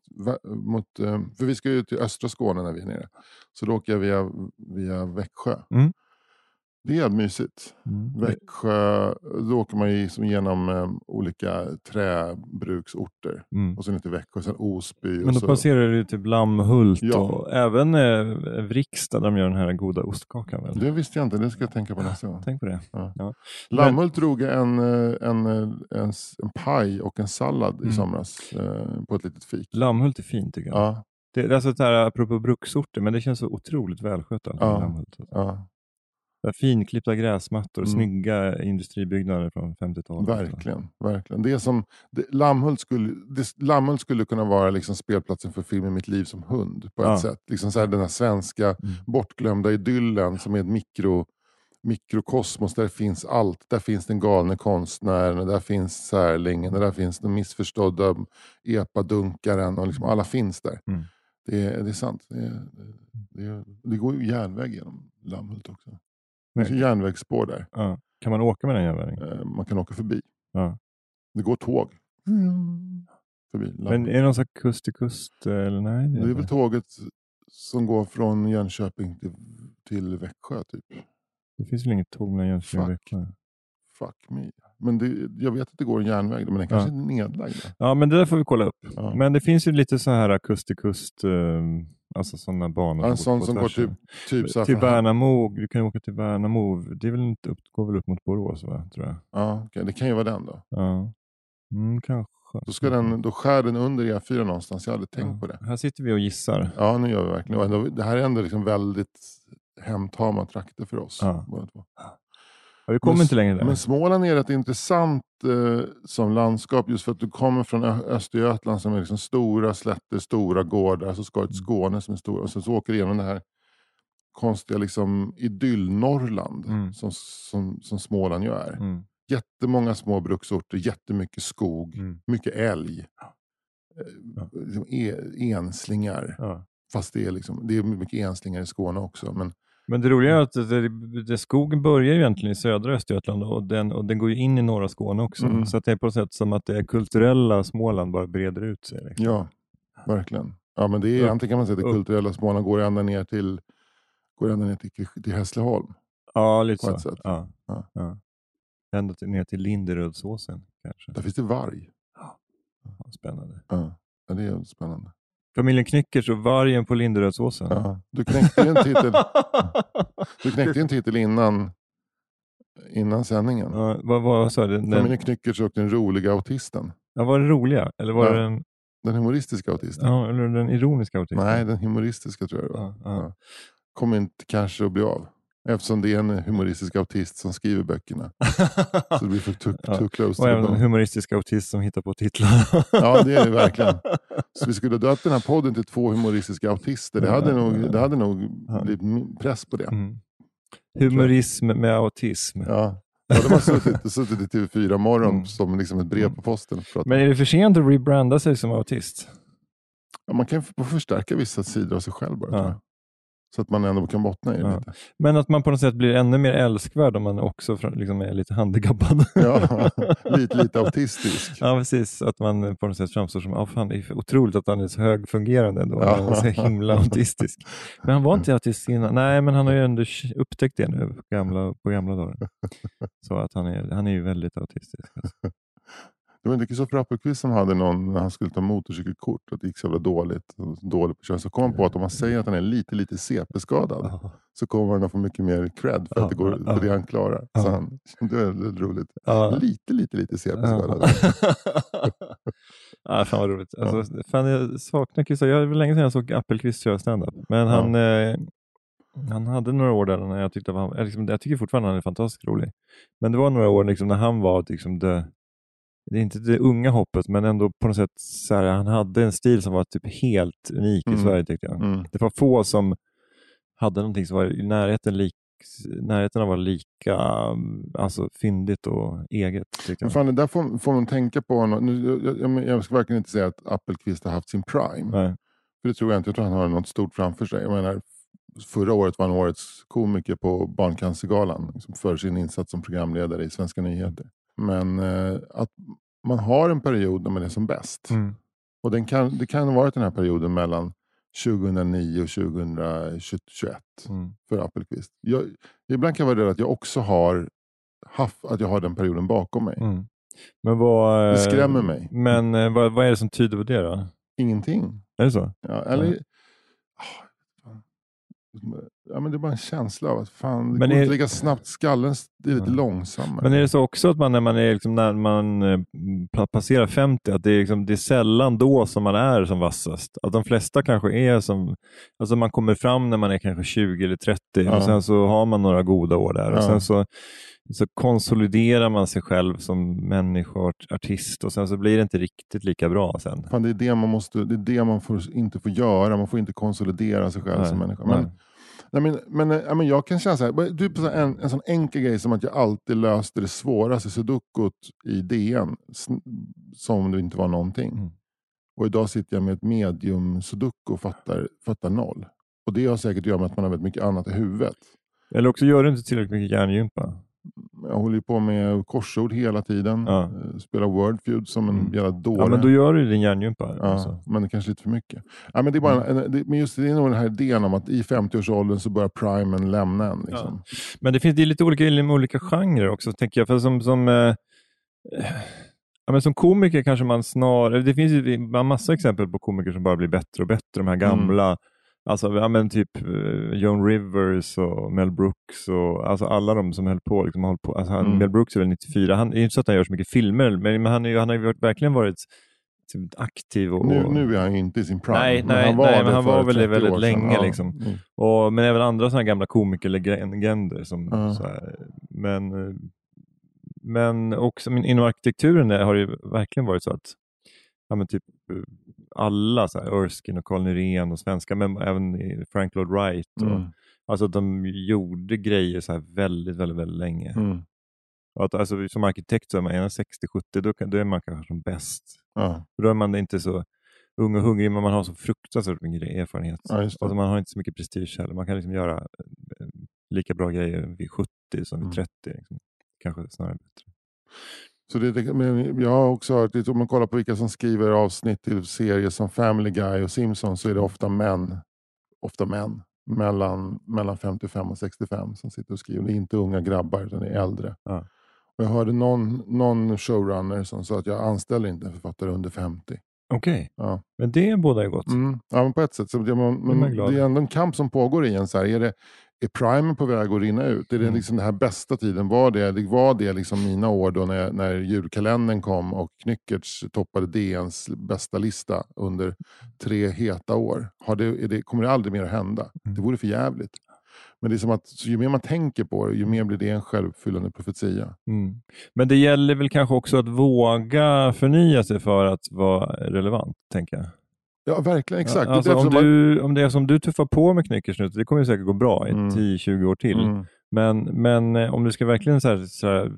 mot eh, för vi ska ju till östra Skåne när vi är nere. Så då åker jag via, via Växjö. Mm. Det är mysigt. Mm. Växjö, då åker man ju som genom eh, olika träbruksorter. Mm. Och sen till Växjö, sen Osby. Men då så, passerar du typ Lammhult Ja. och även eh, Vriksta där de gör den här goda ostkakan. Väl? Det visste jag inte, det ska jag tänka på nästa gång. Tänk på det. Ja. Ja. Lammhult drog en, eh, en, eh, en, s- en paj och en sallad i Mm. somras eh, på ett litet fik. Lammhult är fint tycker jag. Ja, Det, det är alltså det här, apropå bruksorter, men det känns så otroligt välskött. Alltså, Ja. Lammhult. ja, Finklippta gräsmattor, Mm. snygga industribyggnader från 50-talet. verkligen. verkligen. Det är som, det, Lammhult, skulle, det, Lammhult skulle kunna vara liksom spelplatsen för filmen Mitt liv som hund. på ett Ja. sätt. Liksom så här, den här svenska Mm. bortglömda idyllen som är ett mikro, mikrokosmos. Där finns allt. Där finns den galne konstnären, där finns särlingen, där finns den missförstådda epadunkaren. Och liksom alla finns där. Mm. Det, är, det är sant. Det, det, det går ju järnväg genom Lammhult också. Det finns järnvägsspår där. Ja. Kan man åka med den järnvägen? Eh, Man kan åka förbi. Ja. Det går tåg. Förbi Men är det någon här kust till kust? Eller nej? Det är väl inte. tåget som går från Jönköping till, till Växjö typ. det finns väl inget tåg mellan Jönköping och Fuck. Växjö? Fuck me. Men det, jag vet att det går en järnväg men den kanske Ja. är nedlagd. Ja, men det där får vi kolla upp. Ja. Men det finns ju lite så här kust till kust, eh, alltså sådana banor. En sån som går typ, typ så här till Värnamo, du kan ju åka till Värnamo. Det är väl inte upp, går väl upp mot Borås, va? tror jag. Ja, okej, det kan ju vara den då. Ja, mm, kanske. Då, ska den, då skär den under E4 någonstans. Jag hade tänkt Ja. på det. Här sitter vi och gissar. Ja, nu gör vi verkligen. Ändå, det här är ändå liksom väldigt hemtama trakter för oss. Ja. båda två. Ja, vi kommer Men- inte längre där. Men Småland är rätt intressant eh, som landskap just för att du kommer från Ö- Östergötland som är liksom stora slätter, stora gårdar. Så ska du till Skåne som är stora. Och sen så åker du igenom det här konstiga liksom idyll-Norrland Mm. som, som, som Småland ju är. Mm. Jättemånga små bruksorter, jättemycket skog, Mm. mycket älg. Ja. Eh, liksom e- enslingar. Ja. Fast det är, liksom, det är mycket enslingar i Skåne också. Men, Men det roliga är att det, det, skogen börjar ju egentligen i södra Östergötland och den, och den går ju in i norra Skåne också. Mm. Så det är på något sätt som att det kulturella Småland bara breder ut sig. Liksom. ja, verkligen. Ja, men det är, Upp. antingen kan man säga att det Upp. kulturella Småland går ända ner till, går ända ner till, till Hässleholm. Ja, lite så. sätt. Ja. Ja. Ja. Ända till, ner till Linderödsåsen kanske. Där finns det varg. Ja, spännande. Ja, det är spännande. Familjen Knyckers och vargen på Linderödsåsen. Ja. Du knäckte ju en titel, du knäckte ju en titel innan, innan sändningen. Ja, vad, vad sa du? Den, Familjen Knyckers och den roliga autisten. ja, var det roliga? Eller var Ja. det den, Den humoristiska autisten. ja, eller den ironiska autisten? Nej, den humoristiska tror jag det var. Ja, ja. Ja. Kommer inte kanske att bli av. Eftersom det är en humoristisk autist som skriver böckerna. Så det blir för too, Ja. close Och the även en humoristisk autist som hittar på titlar. Ja, det är det verkligen. Så vi skulle ha döpt den här podden till två humoristiska autister. Det hade nog, det hade nog Ja. blivit press på det. Mm. Humorism med autism. Ja. Då hade man suttit, suttit i TV4 morgon Mm. som liksom ett brev på posten. För att, Men är det för sent att rebranda sig som autist? ja, man kan få förstärka vissa sidor av sig själv bara. Så att man ändå kan bottna i det Ja. lite. Men att man på något sätt blir ännu mer älskvärd om man också liksom är lite handikappad. Ja, lite, lite autistisk. Ja, precis. Att man på något sätt framstår som, oh, fan, det är otroligt att han är så högfungerande ändå. Ja. Han är så himla autistisk. Men han var inte autist innan. Nej, men han har ju ändå upptäckt det nu på gamla, på gamla dagar. Så att han är, han är ju väldigt autistisk. Alltså. Det var inte Kristoffer Appelqvist som hade någon när han skulle ta motorcykelkort och det gick så jävla dåligt. Dåligt på. Så kom han på att om man säger att han är lite, lite CP-skadad så kommer han att få mycket mer cred för, att det, går, för det han klarar. Så han, det är väldigt roligt. Lite, lite, lite CP-skadad. ja, fan vad roligt. Alltså, fan, jag saknar. Jag, det var länge sedan jag såg Appelqvist köra standup. Men han, eh, han hade några år där när jag tyckte att jag liksom, jag tycker fortfarande han är fantastiskt rolig. Men det var några år liksom, när han var liksom det, det är inte det unga hoppet, men ändå på något sätt så här, han hade en stil som var typ helt unik i Mm. Sverige tyckte jag. Mm. Det var få som hade någonting som var i närheten lik närheten av att vara lika alltså, fyndigt och eget. Men fan, det där får, får man tänka på. Nu, jag, jag, jag ska verkligen inte säga att Appelqvist har haft sin prime. Nej. För det tror jag inte. Jag tror han har något stort framför sig. Jag menar, förra året var han årets komiker på Barncancergalan liksom för sin insats som programledare i Svenska nyheter. Men eh, att man har en period när man är som bäst. Mm. Och den kan, det kan ha varit den här perioden mellan 2009 och 2021 Mm. för Appelqvist. Jag, ibland kan jag vara rädd att jag också har haft, att jag har den perioden bakom mig. Mm. Men vad, Det eh, skrämmer mig. Men eh, vad, vad är det som tyder på det då? Ingenting. Är det så? Ja, eller, Ja. Ja, men det är bara en känsla av att fan, det Men går är- inte lika snabbt. Skallen är lite Ja. långsammare. Men är det så också att man när man, är liksom, när man eh, pa- passerar 50, att det är, liksom, det är sällan då som man är som vassast? Att de flesta kanske är som, alltså man kommer fram när man är kanske 20 eller 30 Ja. och sen så har man några goda år där och Ja. sen så, så konsoliderar man sig själv som människa och art- artist och sen så blir det inte riktigt lika bra sen. Fan, det är det man, måste, det är det man får, inte får göra. Man får inte konsolidera sig själv Nej, som människa. Men, nej, men, men, eh, ja, men jag kan känna så här, så här en, en sån enkel grej som att jag alltid löste det svåraste sudokut i DN som om det inte var någonting. Mm. Och idag sitter jag med ett medium sudoku och fattar, fattar noll. Och det har säkert att göra med att man har väldigt mycket annat i huvudet. Eller också gör du inte tillräckligt mycket hjärngympa. Jag håller ju på med korsord hela tiden. Ja. Eh, Spelar Wordfeud som en Mm. jävla dåre. Ja, men då gör du din hjärngympa. Ja, alltså. men kanske lite för mycket. Ja, men det är bara en, det, men just det är nog den här idén om att i 50-årsåldern så börjar primen lämna en. Liksom. Men det finns det är lite olika inom olika genrer också, tänker jag. För som, som, eh, ja, men som komiker kanske man snarare... Det finns ju en massa exempel på komiker som bara blir bättre och bättre. De här gamla, alltså, ja, men typ eh, Joan Rivers och Mel Brooks och alltså alla de som höll på. Liksom, hållit på. Alltså, han, Mm. Mel Brooks är väl 94. Han, det är inte så att han gör så mycket filmer, men, men han, är, han har ju verkligen varit typ, aktiv. Och, Nu, nu är han ju inte i sin prime. Nej, men nej, han var nej, det men han för var väl det 30 väldigt länge, Ja. liksom. Mm. Och, men även andra sådana gamla komikerlegender. Som, Ja. så här, men, eh, men också inom arkitekturen har det ju verkligen varit så att ja, men typ, eh, alla, så här, Erskine och Carl Nyrén och svenska, men även Frank Lloyd Wright. Och, Mm. Alltså att de gjorde grejer så här väldigt, väldigt, väldigt länge. Mm. Att, alltså, som arkitekt så är man är man 60-70, då, kan- då är man kanske som bäst. Ja. Då är man inte så ung och hungrig, men man har så fruktansvärt mycket erfarenhet. Ja. Alltså man har inte så mycket prestige heller. Man kan liksom göra eh, lika bra grejer vid 70 som vid Mm. 30. Liksom. Kanske snarare bättre. Så det, men jag har också hört, om man kollar på vilka som skriver avsnitt till serier som Family Guy och Simpsons så är det ofta män, ofta män mellan, mellan 55 och 65 som sitter och skriver. Det är inte unga grabbar utan det är äldre. Ja. Och jag hörde någon, någon showrunner som sa att jag anställer inte författare under 50. Okej, Ja. men det båda är gott. Mm. Ja, men på ett sätt. Så det, men glad. det är ändå en kamp som pågår i en. Så här, är, det, är primen på väg att rinna ut? Är det Mm. liksom den här bästa tiden? Var det, var det liksom mina år då när, när julkalendern kom och Knyckertz toppade DNs bästa lista under tre heta år? Har det, det, kommer det aldrig mer att hända? Mm. Det vore för jävligt. Men det är som att ju mer man tänker på det, ju mer blir det en självuppfyllande profetia. Mm. Men det gäller väl kanske också att våga förnya sig för att vara relevant, tänker jag. Ja, verkligen. Exakt. Ja, Alltså, om, du, om det är som du tuffar på med Knyckers nu, det kommer ju säkert gå bra i Mm. 10-20 år till. Mm. Men, men eh, om du ska verkligen så här, så här,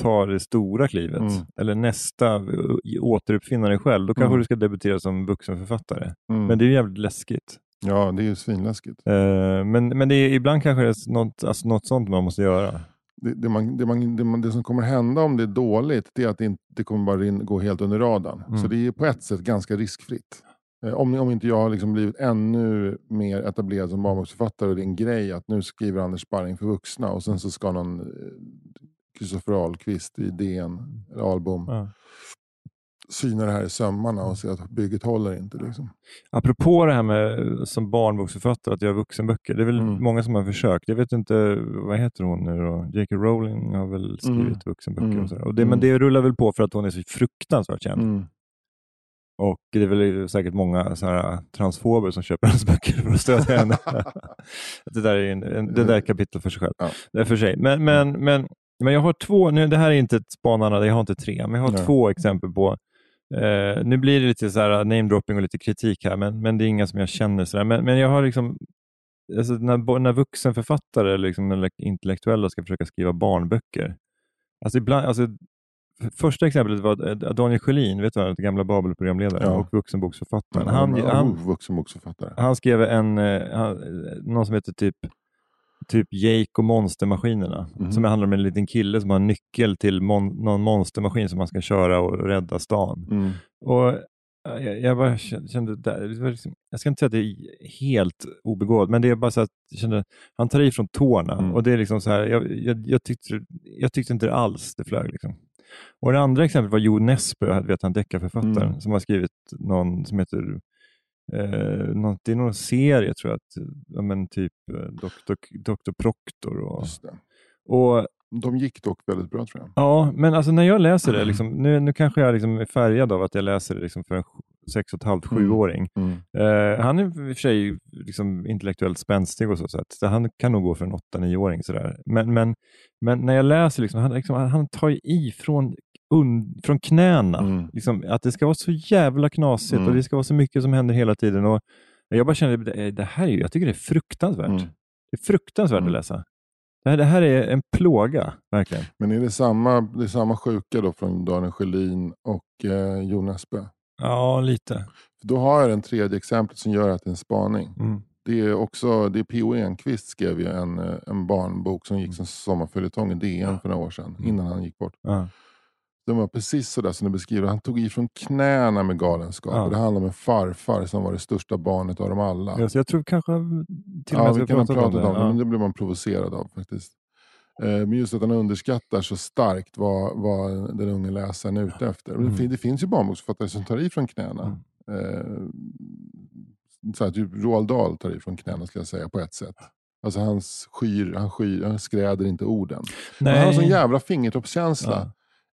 ta det stora klivet, Mm. eller nästa, eh, återuppfinna dig själv, då kanske Mm. du ska debutera som vuxenförfattare. Mm. Men det är ju jävligt läskigt. Ja, det är ju svinläskigt. Eh, men men det är, ibland kanske det är något, alltså något sånt man måste göra. det, det, man, det, man, det, man, det som kommer hända om det är dåligt, det är att det, inte, kommer bara rin, gå helt under radarn. Mm. Så det är på ett sätt ganska riskfritt. Eh, om, om inte jag har liksom blivit ännu mer etablerad som barnboksförfattare och det är en grej att nu skriver Anders Sparring för vuxna och sen så ska någon Kristoffer Ahlqvist i DN, eller Albom, Ja. syna det här i sömmarna och se att bygget håller inte. Liksom. Apropå det här med eh, som barnboksförfattare att göra vuxenböcker. Det är väl Mm. många som har försökt. Jag vet inte, vad heter hon nu då? J.K. Rowling har väl skrivit Mm. vuxenböcker. Mm. Och sådär. Och det, Mm. Men det rullar väl på för att hon är så fruktansvärt känd. Och det är väl säkert många så här, transfober som köper hennes böcker för att stödja henne. det, där är en, en, det där är ett kapitel för sig själv. Ja. Det är för sig. Men, men, men, men jag har två, nu, det här är inte ett spanande, jag har inte tre, men jag har Nej. två exempel på Eh, nu blir det lite så här namedropping och lite kritik här, men, men det är inga som jag känner. Så där. Men, men jag har liksom alltså när, när vuxenförfattare liksom, intellektuella ska försöka skriva barnböcker. Alltså ibland, alltså, första exemplet var eh, Daniel Sjölin, vet du vad, gamla Babel-programledare Ja. och vuxenboksförfattaren. Han, Han, vuxenboksförfattare. han skrev en, eh, han, eh, någon som heter typ typ Jake och monstermaskinerna, Mhm. som handlar om en liten kille som har en nyckel till mon, någon monstermaskin som han ska köra och rädda stan. Mm. Och jag, jag bara kände, där, liksom, jag ska inte säga att det är helt obegåvat, men det är bara så att jag kände, han tar i från tårna Mm. och det är liksom så här, jag, jag, jag, tyckte, jag tyckte inte alls det flög. Liksom. Och det andra exemplet var Jo Nesbø, vet han, deckarförfattaren, Mm. som har skrivit någon som heter Eh, någon, det är någon serie tror jag, att, ja, men typ eh, Dr. Dr. Proctor. Och, och De gick dock väldigt bra tror jag. Ja, men alltså när jag läser det, liksom, nu, nu kanske jag liksom är färgad av att jag läser det liksom för en sex och ett halvt, Mm. sjuåring. Mm. Eh, han är i och för sig liksom intellektuellt spänstig och så, så, att, så han kan nog gå för en åtta, nioåring. Sådär. Men, men, men när jag läser, liksom, han, liksom, han, tar i från, un, från knäna. Mm. Liksom, att det ska vara så jävla knasigt Mm. och det ska vara så mycket som händer hela tiden. Och jag bara känner, det, det här är jag tycker det är fruktansvärt. Mm. Det är fruktansvärt Mm. att läsa. Det här, det här är en plåga, verkligen. Men är det samma, det är samma sjuka då från Daniel Sjölin och eh, Jo Nesbø? Ja, lite. Då har jag den tredje exemplet som gör att det är en spaning. Mm. Det är också, det är P.O. Enquist skrev ju en, eh, en barnbok som gick som sommarföljetong i DN för några år sedan, innan han gick bort. Ja. Den var precis sådär som du beskriver. Han tog ifrån knäna med galenskap. Ja. Det handlar om en farfar som var det största barnet av dem alla. Ja, jag tror kanske till och Ja, med vi att kan ha pratat om det, Ja. men det blir man provocerad av faktiskt. Eh, Men just att han underskattar så starkt vad, vad den unge läsaren är ute efter. Det, Mm. fin- det finns ju barnboksförfattare som tar i från knäna. Eh, så här, typ Roald Dahl tar i från knäna skulle jag säga på ett sätt. Alltså hans skyr, han, skyr, han skräder inte orden. Men han har sån jävla fingertoppskänsla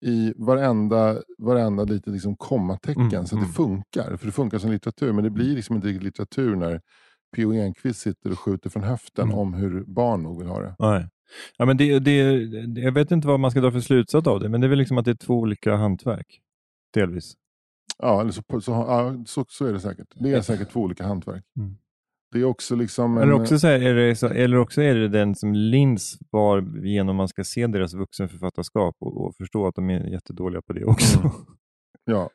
i varenda, varenda lite liksom kommatecken Mm, så att det mm. funkar. För det funkar som litteratur, men det blir liksom inte riktigt litteratur när P.O. Enquist sitter och skjuter från höften Mm. om hur barn nog vill ha det. Nej. Ja, men det, det, jag vet inte vad man ska dra för slutsats av det, men det är väl liksom att det är två olika hantverk. Delvis. Ja, eller så, så, ja, så, så är det säkert. Det är säkert två olika hantverk. Mm. Det är också liksom... En, Eller också, så här, är det så, eller också är det den som Linds var genom man ska se deras vuxenförfattarskap och, och förstå att de är jättedåliga på det också. Mm. Ja,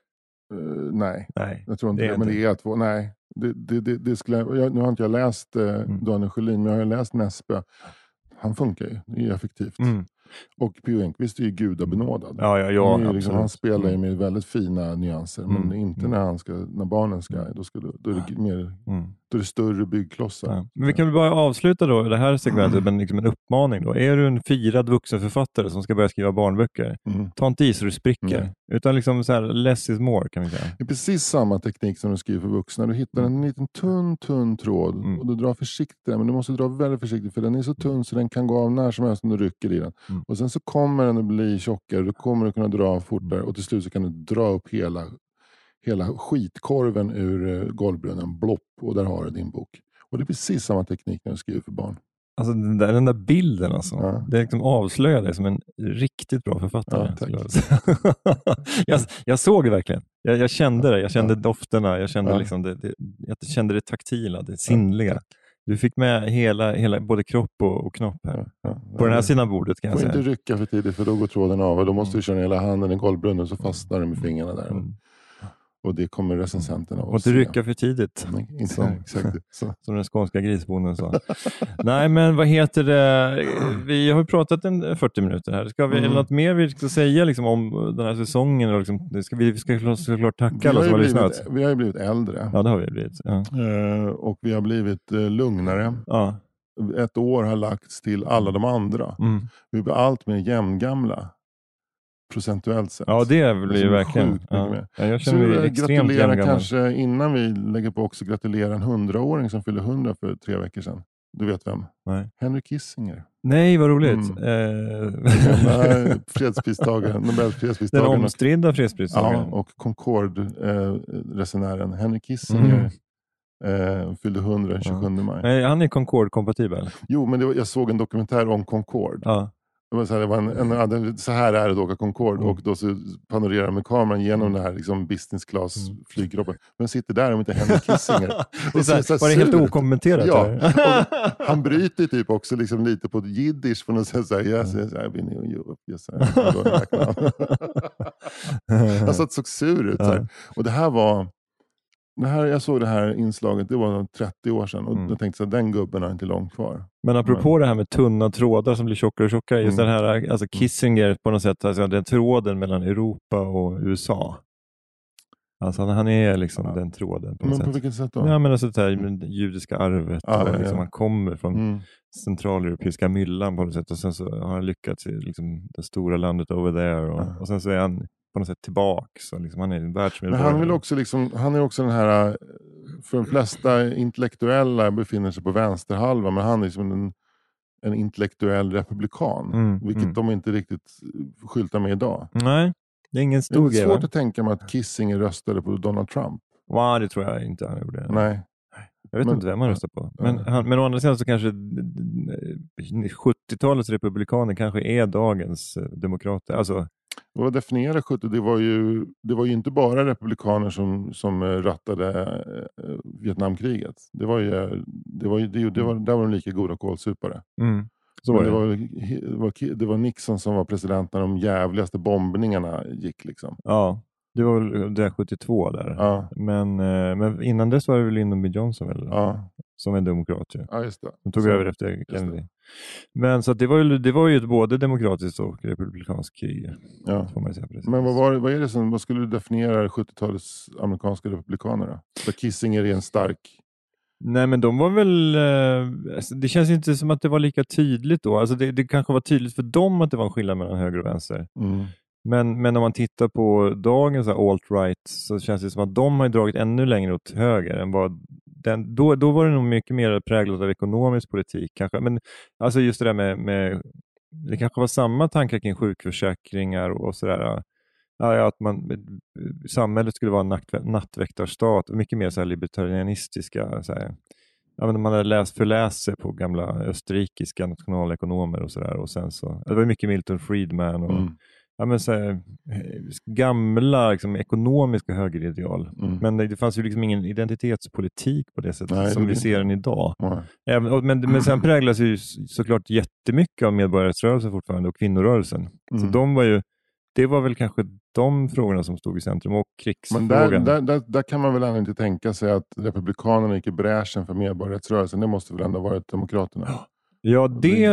eh, nej. Nej, Jag tror inte det det, men det är två. Nej, det, det, det, det skulle jag, nu har inte jag läst eh, Mm. Daniel Sjölin, men jag har läst Nesbø. Han funkar ju, det är ju effektivt. Mm. Och P.O. Enquist är ju gudabenådad. Ja, ja, ja ju liksom, han spelar ju Mm. med väldigt fina nyanser, men Mm, inte mm. när, han ska, när barnen ska, då, ska, då, är det mer, Mm. det större byggklossar. Ja. Men vi kan väl bara avsluta då det här segmentet med liksom en uppmaning. Då. Är du en firad vuxenförfattare som ska börja skriva barnböcker, Mm. ta inte i så du spricker. Nej. Utan liksom så här, less is more kan vi säga. Det är precis samma teknik som du skriver för vuxna. Du hittar en liten tunn, tunn tråd Mm. och du drar försiktigt, men du måste dra väldigt försiktigt för den är så tunn så den kan gå av när som helst om du rycker i den. Mm. Och Sen så kommer den att bli tjockare, du kommer att kunna dra av fortare och till slut så kan du dra upp hela, hela skitkorven ur eh, golvbrunnen, blopp, och där har du din bok. Och Det är precis samma teknik när du skriver för barn. Alltså den där, den där bilden alltså. Ja. Det liksom avslöjar dig som en riktigt bra författare. Ja, jag jag, såg det verkligen. Jag, jag kände det. Jag kände dofterna. Jag kände, Ja. liksom det, det, jag kände det taktila, det sinnliga. Du fick med hela, hela både kropp och, och knopp här. Ja. På den här sidan bordet kan jag får säga. inte rycka för tidigt för då går tråden av då måste du köra hela handen i golvbrunnen så fastnar du med fingrarna där. Mm. Och det kommer recensenterna att Och inte se. rycka för tidigt. Nej, inte Så. exakt. Så. Som den skånska grisbonden sa. Nej, men vad heter det? Vi har pratat en 40 minuter här. Ska vi, Mm. Är det något mer vi ska säga liksom, om den här säsongen? Och liksom, ska vi, vi ska såklart- tacka Vi alla som har lyssnat. vi har ju blivit äldre Ja, det har vi blivit. Ja. Eh, och vi har blivit eh, lugnare. Ja. Ett år har lagts till alla de andra. Mm. Vi blir allt mer jämngamla. Procentuellt sett. ja, det är blir så verkligen... sjukt mycket Ja. Ja, jag känner mig eh, extremt gratulera jämngammal. kanske innan vi lägger på också gratulera en hundraåring som fyllde hundra för tre veckor sedan. Du vet vem? Nej. Henry Kissinger. Nej, vad roligt. Mm. Eh, fredspristagaren, den Nobelfredspristagaren. och- omstridda Ja, fredspristagaren. och Concorde-resenären Henry Kissinger eh, fyllde 100 den 27 maj. Nej, han är Concorde-kompatibel. Jo, men var, jag såg en dokumentär om Concorde. Ja. Var så här, det var en, en, så här är det att åka Concorde Mm. och då så panorerar med kameran genom den här liksom, business class Mm. flygkroppen. Men sitter där om inte Henry Kissinger. Är så så- var det helt okommenterat? Ja, och han bryter typ också liksom lite på jiddisch. Så här, yes, yes, I've been in Europe. Yes, now. Han satt så sur ut. Och det här var, det här, jag såg det här inslaget, det var nog 30 år sedan. Och Mm. jag tänkte att den gubben har inte långt kvar. Men apropå det här med tunna trådar som blir tjockare och tjockare. Just Mm. den här alltså Kissinger på något sätt, alltså den tråden mellan Europa och USA. Alltså han är liksom Ja. den tråden. På Men på sätt. vilket sätt då? Ja, men alltså det här med det judiska arvet. Ja, och ja, liksom. Han kommer från Mm. centraleuropeiska myllan på något sätt och sen så har han lyckats i liksom, det stora landet over there och, Ja. och sen så är han på något sätt tillbaks. Liksom, han är en Men världsmedborgare. han, vill också liksom, han är också den här, eh, för de flesta intellektuella befinner sig på vänsterhalvan, men han är liksom en, en intellektuell republikan. Mm, vilket mm. de inte riktigt skyltar med idag. Nej, det är ingen Det stor är grej. va? svårt att tänka mig att Kissinger röstade på Donald Trump. Ja, det tror jag inte han gjorde. Nej. Jag vet Men- inte vem han röstar på. Men, han, men å andra sidan så kanske eh, 70-talets republikaner kanske är dagens eh, demokrater. Alltså, Vad definierar 70? Det var ju, det var ju inte bara republikaner som, som eh, rattade eh, Vietnamkriget. Det var ju, det var ju, det, det var, där var de lika goda kålsupare. mm, så var det, det. var, det, var, Nixon som var president när de jävligaste bombningarna gick. Liksom. Ja, det var väl det 72 där. Ja, Men, eh, men innan dess var det väl Lyndon B Johnson väl? ja, som en demokrat. Ju. ja just det. De tog Så- över efter Kennedy. Men så det var ju det var ju ett både demokratiskt och republikanskt krig. Ja. Får man säga precis. Men vad, var, vad, är det som, vad skulle du definiera 70-talets amerikanska republikaner då? Där Kissinger är en stark... Nej men de var väl, eh, alltså, det känns inte som att det var lika tydligt då. Alltså det, det kanske var tydligt för dem att det var en skillnad mellan höger och vänster. Mm. Men, men om man tittar på dagens så alt-right så känns det som att de har dragit ännu längre åt höger. än vad den, då, då var det nog mycket mer präglat av ekonomisk politik. Kanske. Men alltså just det där med, med det kanske var samma tankar kring sjukförsäkringar och sådär. Ja, att man, eh, samhället skulle vara en nattväktarstat mycket mer så här libertarianistiska. Så här. Ja, men man hade läst, förläst sig på gamla österrikiska nationalekonomer och sådär. Det var mycket Milton Friedman och Mm ja, men så här, eh, gamla liksom, ekonomiska högerideal. Mm. Men det, det fanns ju liksom ingen identitetspolitik på det sättet Nej, som det vi ser den idag. Även, och, men, men sen präglas ju såklart jättemycket av medborgarrättsrörelsen fortfarande och kvinnorörelsen. Så Mm. de var ju, det var väl kanske de frågorna som stod i centrum och Men där, krigsfrågan. där, där, där kan man väl ändå inte tänka sig att republikanerna gick i bräschen för medborgarrättsrörelsen. Det måste väl ändå ha varit demokraterna? Ja, det,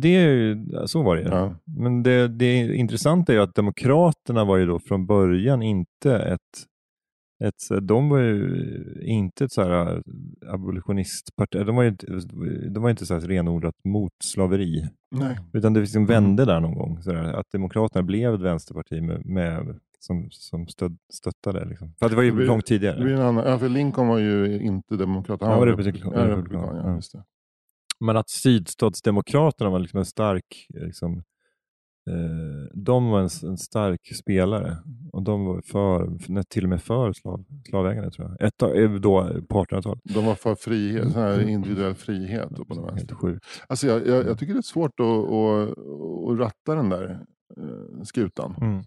det, så var det. Ja. Men det, det intressanta är ju att Demokraterna var ju då från början inte ett, ett de var ju inte ett så här abolitionistparti. De var ju inte, de var inte så här renodlat mot slaveri. Nej. Utan det liksom Mm. vände där någon gång. Så där, att Demokraterna blev ett vänsterparti med, med, som, som stöd, stöttade. Liksom. För att det var ju Det blir- långt Det tidigare. blir en annan, ja, för Lincoln var ju inte demokrat. Han Han var republikan. Ja, republikan. Ja, just det. Men att sydstatsdemokraterna var liksom en stark, liksom, eh, de var en, en stark spelare och de var för, till och med för slav, slavägande tror jag. Ett, eh, då på 1800-talet. De var för frihet, sån här individuell frihet. Då på den. Helt sjukt. Alltså jag, jag, jag tycker det är svårt att, att, att ratta den där eh, skutan. Mm.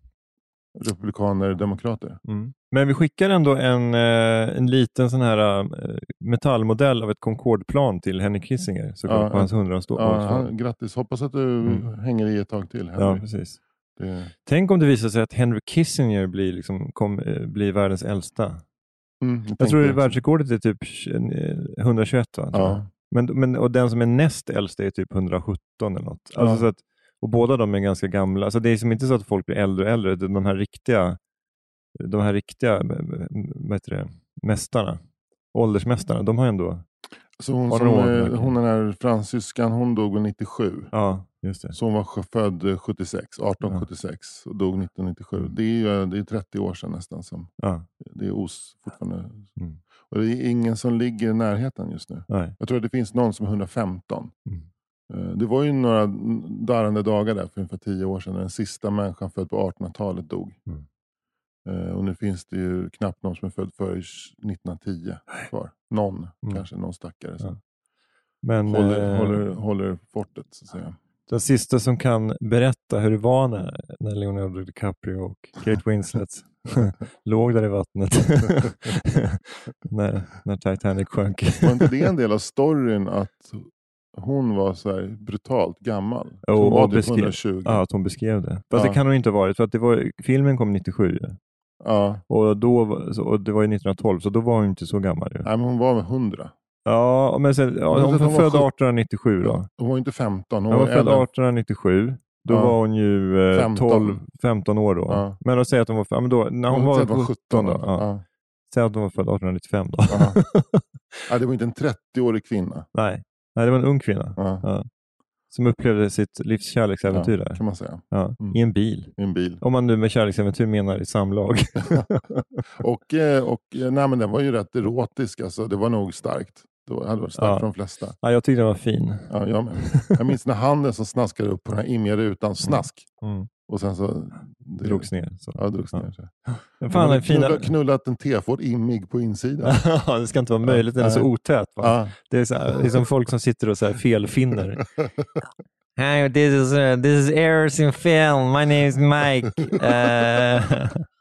Republikaner, demokrater. Mm. Men vi skickar ändå en, eh, en liten sån här eh, metallmodell av ett Concordeplan till Henry Kissinger såklart Ja, på hans hundraårsdag. Ja, han, grattis, hoppas att du Mm. hänger i ett tag till. ja, Henry. precis. det, Tänk om det visar sig att Henry Kissinger blir, liksom, kom, eh, blir världens äldsta. mm, Jag tror tänkte att världsrekordet är typ 20 eh, 121 va? tror jag. Ja. Men, men, och den som är näst äldst är typ 117 eller något. Alltså Ja. så att, och båda de är ganska gamla. Alltså det är som inte så att folk blir äldre och äldre. De här riktiga, de här riktiga vad heter det, mästarna, åldersmästarna, de har ändå... Så hon, som, eh, ålder? hon den här fransyskan, hon dog väl 97. Ja, just det. Så hon var född eh, 76, 1876 och dog 1997. Det är ju det är 30 år sedan nästan. Som, Ja, det är os fortfarande. Mm. Och det är ingen som ligger i närheten just nu. nej. Jag tror att det finns någon som är 115. Mm. Eh, Det var ju några darrande dagar där för ungefär 10 år sedan. när Den sista människan född på 1800-talet dog. Mm. Eh, Och nu finns det ju knappt någon som är född före 1910 kvar. Någon, Mm. kanske någon stackare som Ja. Men håller, eh, håller, håller fortet så att säga. Den sista som kan berätta hur det var när, när Leonardo DiCaprio och Kate Winslet låg där i vattnet när, när Titanic sjönk. Var inte det en del av storyn att hon var så här brutalt gammal? Jo, hon var och typ beskrev- 120. Ja, att hon beskrev det. Fast Ja. det kan hon inte ha varit, för att det var, filmen kom 97 ju. Ja. och, då, var- och det var ju 1912, så då var hon inte så gammal. Nej, men hon var väl 100. Ja, men sen, ja, hon hon var var född sjut- 1897 då. Hon var inte 15. Hon Hon var född äldre. 1897. Då Ja. var hon ju eh, 15. 12, 15 år då. Ja. Men då säger att hon var, ja, men då, när hon Hon var, att var 17 då. då. Ja. Säg att hon var född 1895 då. Ja. Ja, det var inte en 30-årig kvinna. Nej. Nej, det var en ung kvinna. Ja. Ja. Som upplevde sitt livs kärleksäventyr där. kan man säga. Ja. Mm. I en bil. I en bil. Om man nu med kärleksäventyr menar i samlag. Och, eh, och eh, nej, men den var ju rätt erotisk. Alltså. Det var nog starkt. Det hade varit starkt för de flesta. ja, jag tyckte den var fin. Ja, jag, med. jag minns när handen som snaskade upp på den här immiga rutan, snask. Mm. Och sen så... Det, Drogs ner. Så. Ja, drogs Ja. ner. Så. Men Man fan, den fina... knullat, knullat en tefort immig på insidan. Ja, det ska inte vara möjligt, den är så otät. Va? Ja. Det, är så här, det är som folk som sitter och så här felfinner. Hi, this is, uh, this is Errors in Film. My name is Mike. Uh,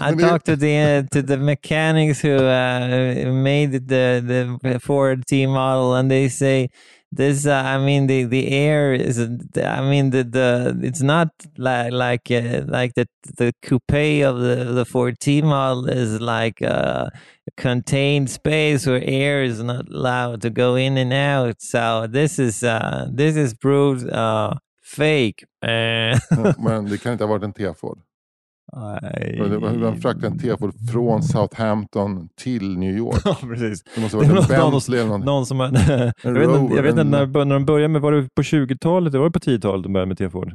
I talked to the to the mechanics who uh, made the the Ford T model, and they say this. Uh, I mean, the the air is. I mean, the the it's not like like uh, like the the coupe of the the Ford T model is like uh, a contained space where air is not allowed to go in and out. So this is uh, this is proved uh, fake. Uh, Men det kan inte ha varit en teford. Man fraktade en teford från Southampton till New York. Ja, precis. Det måste ha varit en någon- Bentley eller. Någon som har, jag, vet inte, Rover, jag vet inte en- när, när de började med, var det på 20-talet? Det var det på 10-talet de började med T-Ford?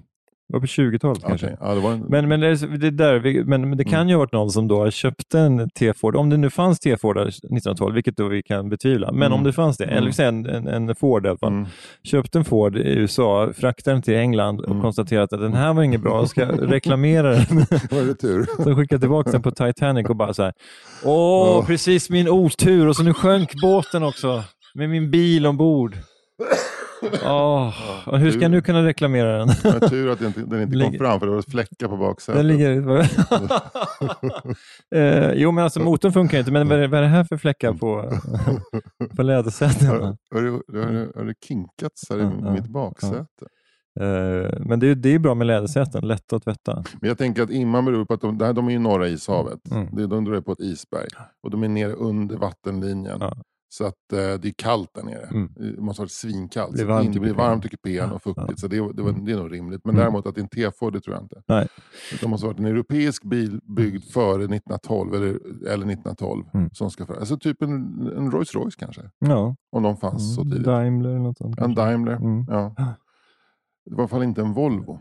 Det var på 20-talet kanske? Okej, Ja, det en, Men, men, det, är- det, är där, vi- men, men det kan ju ha varit någon som då köpte en T-Ford, om det nu fanns T-Fordar 1912, vilket då vi kan betvivla, men Mm. om det fanns det, Mm. eller säga en, en, en Ford i alla fall, Mm. köpte en Ford i USA, fraktade den till England och Mm. konstaterade att den här var inget bra, jag ska reklamera den. det var retur. Så skickade tillbaka den på Titanic och bara så här. Åh, Ja. precis min otur och så nu sjönk båten också med min bil ombord. Åh, och hur ska jag nu kunna reklamera den? Var tur att den inte, den inte kom fram för det var fläckar på baksätet. Den ligger... eh, jo, men alltså motorn funkar inte, men vad är, vad är det här för fläckar på, på lädersätena? Har, har, du, har, du, kinkats här i Ja, ja, mitt baksäte? Eh, men det är, det är bra med lädersäten, lätta att tvätta. Men jag tänker att imman beror på att de, här, de är i norra ishavet. Mm. Det, de är på ett isberg. Och de är nere under vattenlinjen. Ja. Så att eh, det är kallt där nere. Mm. Det måste vara svinkallt. Det varmt det blir varmt i kupén och fuktigt. Ja. Så det, det, var, det är nog rimligt. Men Mm. däremot att det är en T-Ford, det tror jag inte. Nej. Det måste ha varit en europeisk bil byggd före 1912 eller, eller 1912. Mm. Som ska för, alltså typ en, en Rolls Royce kanske. Ja, Om de fanns så mm, tidigt. Daimler eller något sånt. En. Daimler. Mm. Ja. Det var i alla fall inte en Volvo.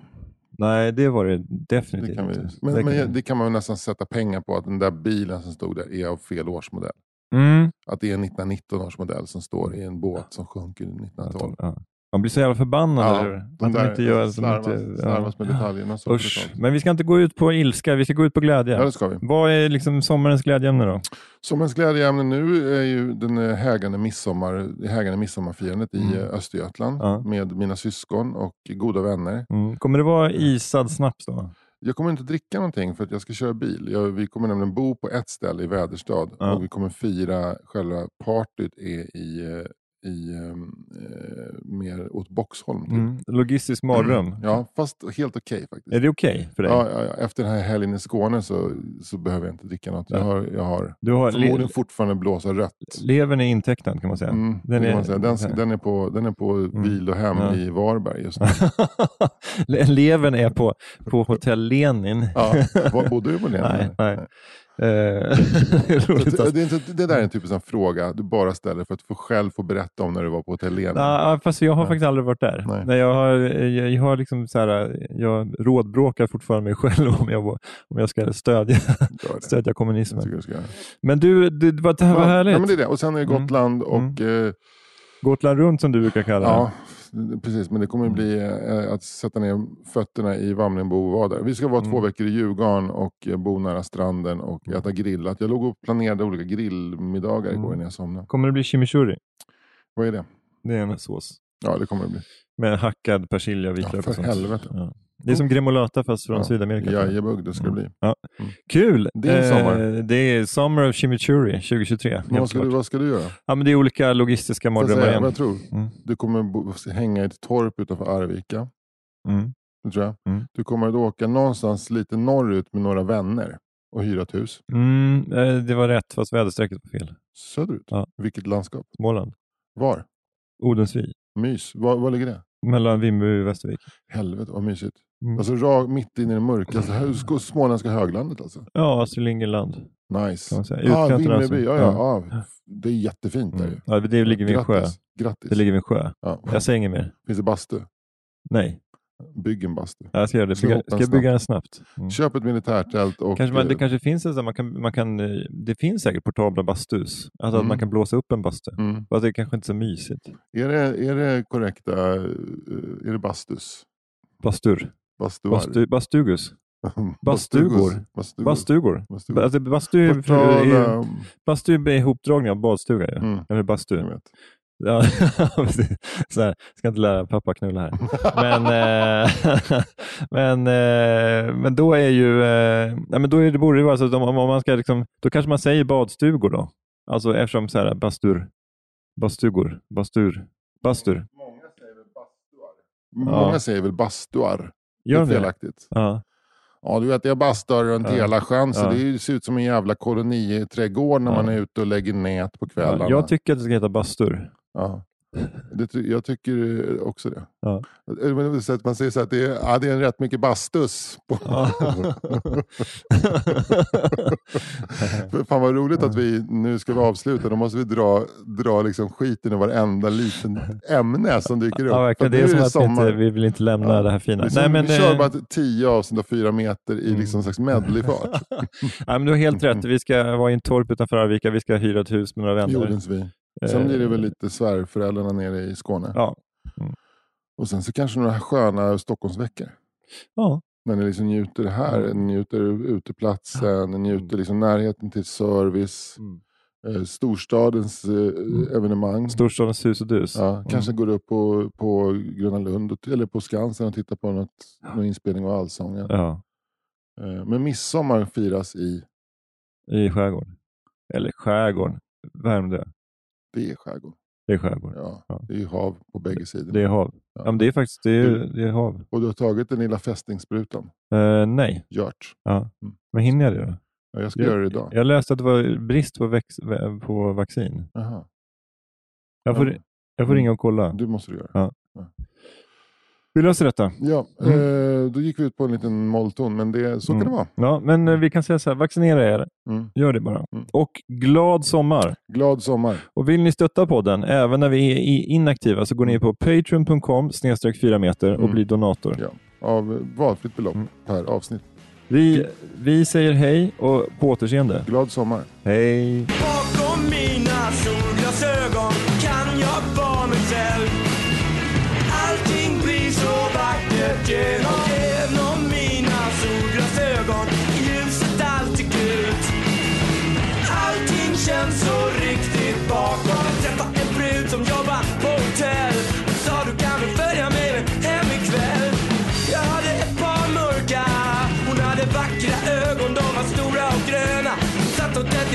Nej, det var det Det definitivt kan, vi, men, Det men kan- det kan man nästan sätta pengar på att den där bilen som stod där är av fel årsmodell. Mm. Att det är en 1919 års modell som står i en båt som sjunker 1912. Ja. Man blir så jävla förbannad. Ja, eller? de Att de där inte gör... slarvas, inte, slarvas med detaljerna. Så Usch. Men vi ska inte gå ut på ilska, vi ska gå ut på glädje. Ja, det ska vi. Vad är liksom sommarens glädjeämne då? Sommarens glädjeämne nu är ju den eh, hägande, midsommar, hägande midsommarfirandet i Mm. eh, Östergötland Ja. med mina syskon och goda vänner. Mm. Kommer det vara isad snaps då? Jag kommer inte dricka någonting för att jag ska köra bil. Jag, vi kommer nämligen bo på ett ställe i Väderstad Ja. och vi kommer fira själva partyt är i, eh, i ehm, eh, mer åt Boxholm. Typ. Mm. Logistisk mardröm. Ja, fast helt okej faktiskt. Är det okej för dig? Ja, ja, efter den här helgen i Skåne så, så behöver jag inte dricka något. Jag Ja. har, jag har Du har förmodligen fortfarande blåsa rött. levern är intecknad kan man säga. Mm, Den är- är, den, den, är på, den är på vilohem Ja. i Varberg just nu. levern är på, på hotell Lenin. Ja, var bodde du på det? Nej, nej. Roligt Det, alltså. det, är inte, det där är en typisk sån fråga du bara ställer för att få själv få berätta om när du var på hotell Lenin. Ja, fast jag har Nej. faktiskt aldrig varit där. Nej. Nej. jag, har, jag, jag, har liksom så här, jag rådbråkar fortfarande mig själv om jag, om jag ska stödja, det. stödja kommunismen. du. Men du, det, det det här var Ja, härligt. Ja, men det är det. Och sen är det Mm. Gotland och eh, Gotland runt som du brukar kalla ja, det. Precis. Men det kommer bli eh, att sätta ner fötterna i vara där. Vi ska vara två Mm. veckor i Djurgården och eh, bo nära stranden och äta grillat. Jag låg och planerade olika grillmiddagar igår Mm. innan jag somnade. Kommer det bli chimichurri? Vad är det? Det är en sås. Ja, det kommer det bli. Med hackad persilja och Ja, vitlök för och sånt. helvete. Ja. Det är som gremolata fast från Ja. Sydamerika. Jajebugg, det ska det Mm. bli. Ja. Mm. Kul! Din sommar. det är Summer of Chimichurri 2023. Men helt vad, ska du, vad ska du göra? Ja, men det är olika logistiska mardrömmar igen. jag tror? Mm. Du kommer hänga i ett torp utanför Arvika. Mm. Det tror jag. Mm. Du kommer att åka någonstans lite norrut med några vänner och hyra ett hus. Mm, eh, det var rätt fast väderstrecket var fel. Söderut. Ja. Vilket landskap? Småland. Var? Odensvik. Mys. Var, var ligger det? Mellan Vimmerby och Västervik. Helvete vad mysigt. Mm. Alltså rakt mitt in i det mörkaste sk- småländska höglandet alltså. Ja, Astrid Lindgren-land. Nice. Kan man säga. Ja, Utkanten alltså. Vimmerby. Ja, ja, ja. Det är jättefint där Mm. ju. Ja, det ligger vid en sjö. Grattis. Det ligger vid en sjö. Ja. Jag säger inget mer. Finns det bastu? Nej, Bygg en bastu. jag ska göra det. Bygga, ska jag bygga den snabbt? Mm. Köp ett militärtält och... Kanske man, det eh, kanske finns en man kan, man kan, eh, det finns säkert portabla bastus. Alltså att Mm. man kan blåsa upp en bastu. Mm. Fast det är kanske inte är så mysigt. Är, det, är det korrekta? eh, Är det bastus? Bastur. Bastuar? Bastu, bastugus. Bastugor. Bastugor. Bastugor. Bastugor. Alltså, bastu, Portala... bastu är ihopdragning av badstuga. ju. Mm. Eller bastu. Ja, så här, ska inte lära pappa knulla här. Men, eh, men, eh, men då är ju, eh, nej, men då är det, borde det vara så att om, om man ska liksom, då kanske man säger badstugor då. Alltså eftersom så här bastur, bastugor, bastur, bastur. Många säger väl bastuar? Ja. Många säger väl bastuar? Gör det är de det? felaktigt. Ja. Ja, du vet, jag bastar runt Ja. hela sjön så Ja. det ser ut som en jävla koloniträdgård när Ja. man är ute och lägger nät på kvällarna. Ja, jag tycker att det ska heta bastur. Ja. Det, jag tycker också det. Ja. Eh, Man säger så att det är, ja, det är en rätt mycket bastus. På. Ja. För Fan vad roligt att vi nu ska vi avsluta. Då måste vi dra, dra liksom skiten i varenda liten ämne som dyker upp. Ja, verkligen. Det är som att vi, sommar. inte, vi vill inte lämna Ja. det här fina. Det är som, Nej, men, vi kör eh, bara tio avsnitt av fyra meter i liksom en slags medleyfart. men du har helt rätt. Vi ska vara i en torp utanför Arvika. Vi ska hyra ett hus med några vänner. Jordens vi. Sen blir det väl lite svärföräldrarna nere i Skåne. Ja. Och sen så kanske några sköna Stockholmsveckor. Ja. När ni liksom njuter här, Mm. njuter uteplatsen, ni njuter liksom närheten till service. Mm. Eh, storstadens eh, evenemang. Storstadens hus och dus. Ja, kanske går upp på, på Gröna Lund och, eller på Skansen och tittar på något, någon inspelning av Allsången. Ja, Eh, men midsommar firas i, i skärgården. Eller skärgården. Värmdö. Det är skärgården. Det är skärgård. Ja, Ja. Det är hav på bägge sidor. Det är hav. Ja. Men det är faktiskt det är, Du- det är hav. Och du har tagit den lilla fästingsprutan, Eh, nej, Gjort. ja. Mm. men hinner jag det då? Ja, jag ska Jag- göra det idag. Jag läste att det var brist på, väx, vä- på vaccin. Jaha. Jag får, Ja. jag får ringa och kolla. Det måste du göra. Ja. Vi löser detta. Ja, Mm. eh, då gick vi ut på en liten mollton, men det, så Mm. kan det vara. Ja, men eh, vi kan säga så här, vaccinera er. Mm. Gör det bara. Mm. Och glad sommar. Glad sommar. Och vill ni stötta podden, även när vi är inaktiva, så går ni på patreon.com snedstreck 4 meter och Mm. blir donator. Ja. Av valfritt belopp Mm. per avsnitt. Vi, vi säger hej och på återseende. Glad sommar. Hej!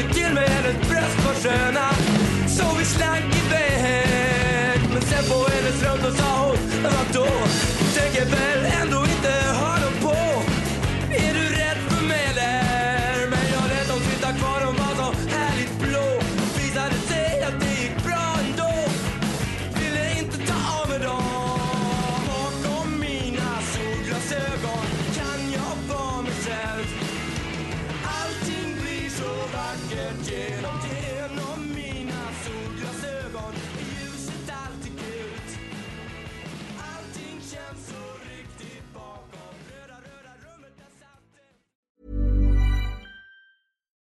Satt till med hennes bröst var sköna Så vi slank iväg Men sen på hennes rum då sa hon, vadå? Tänker väl ändå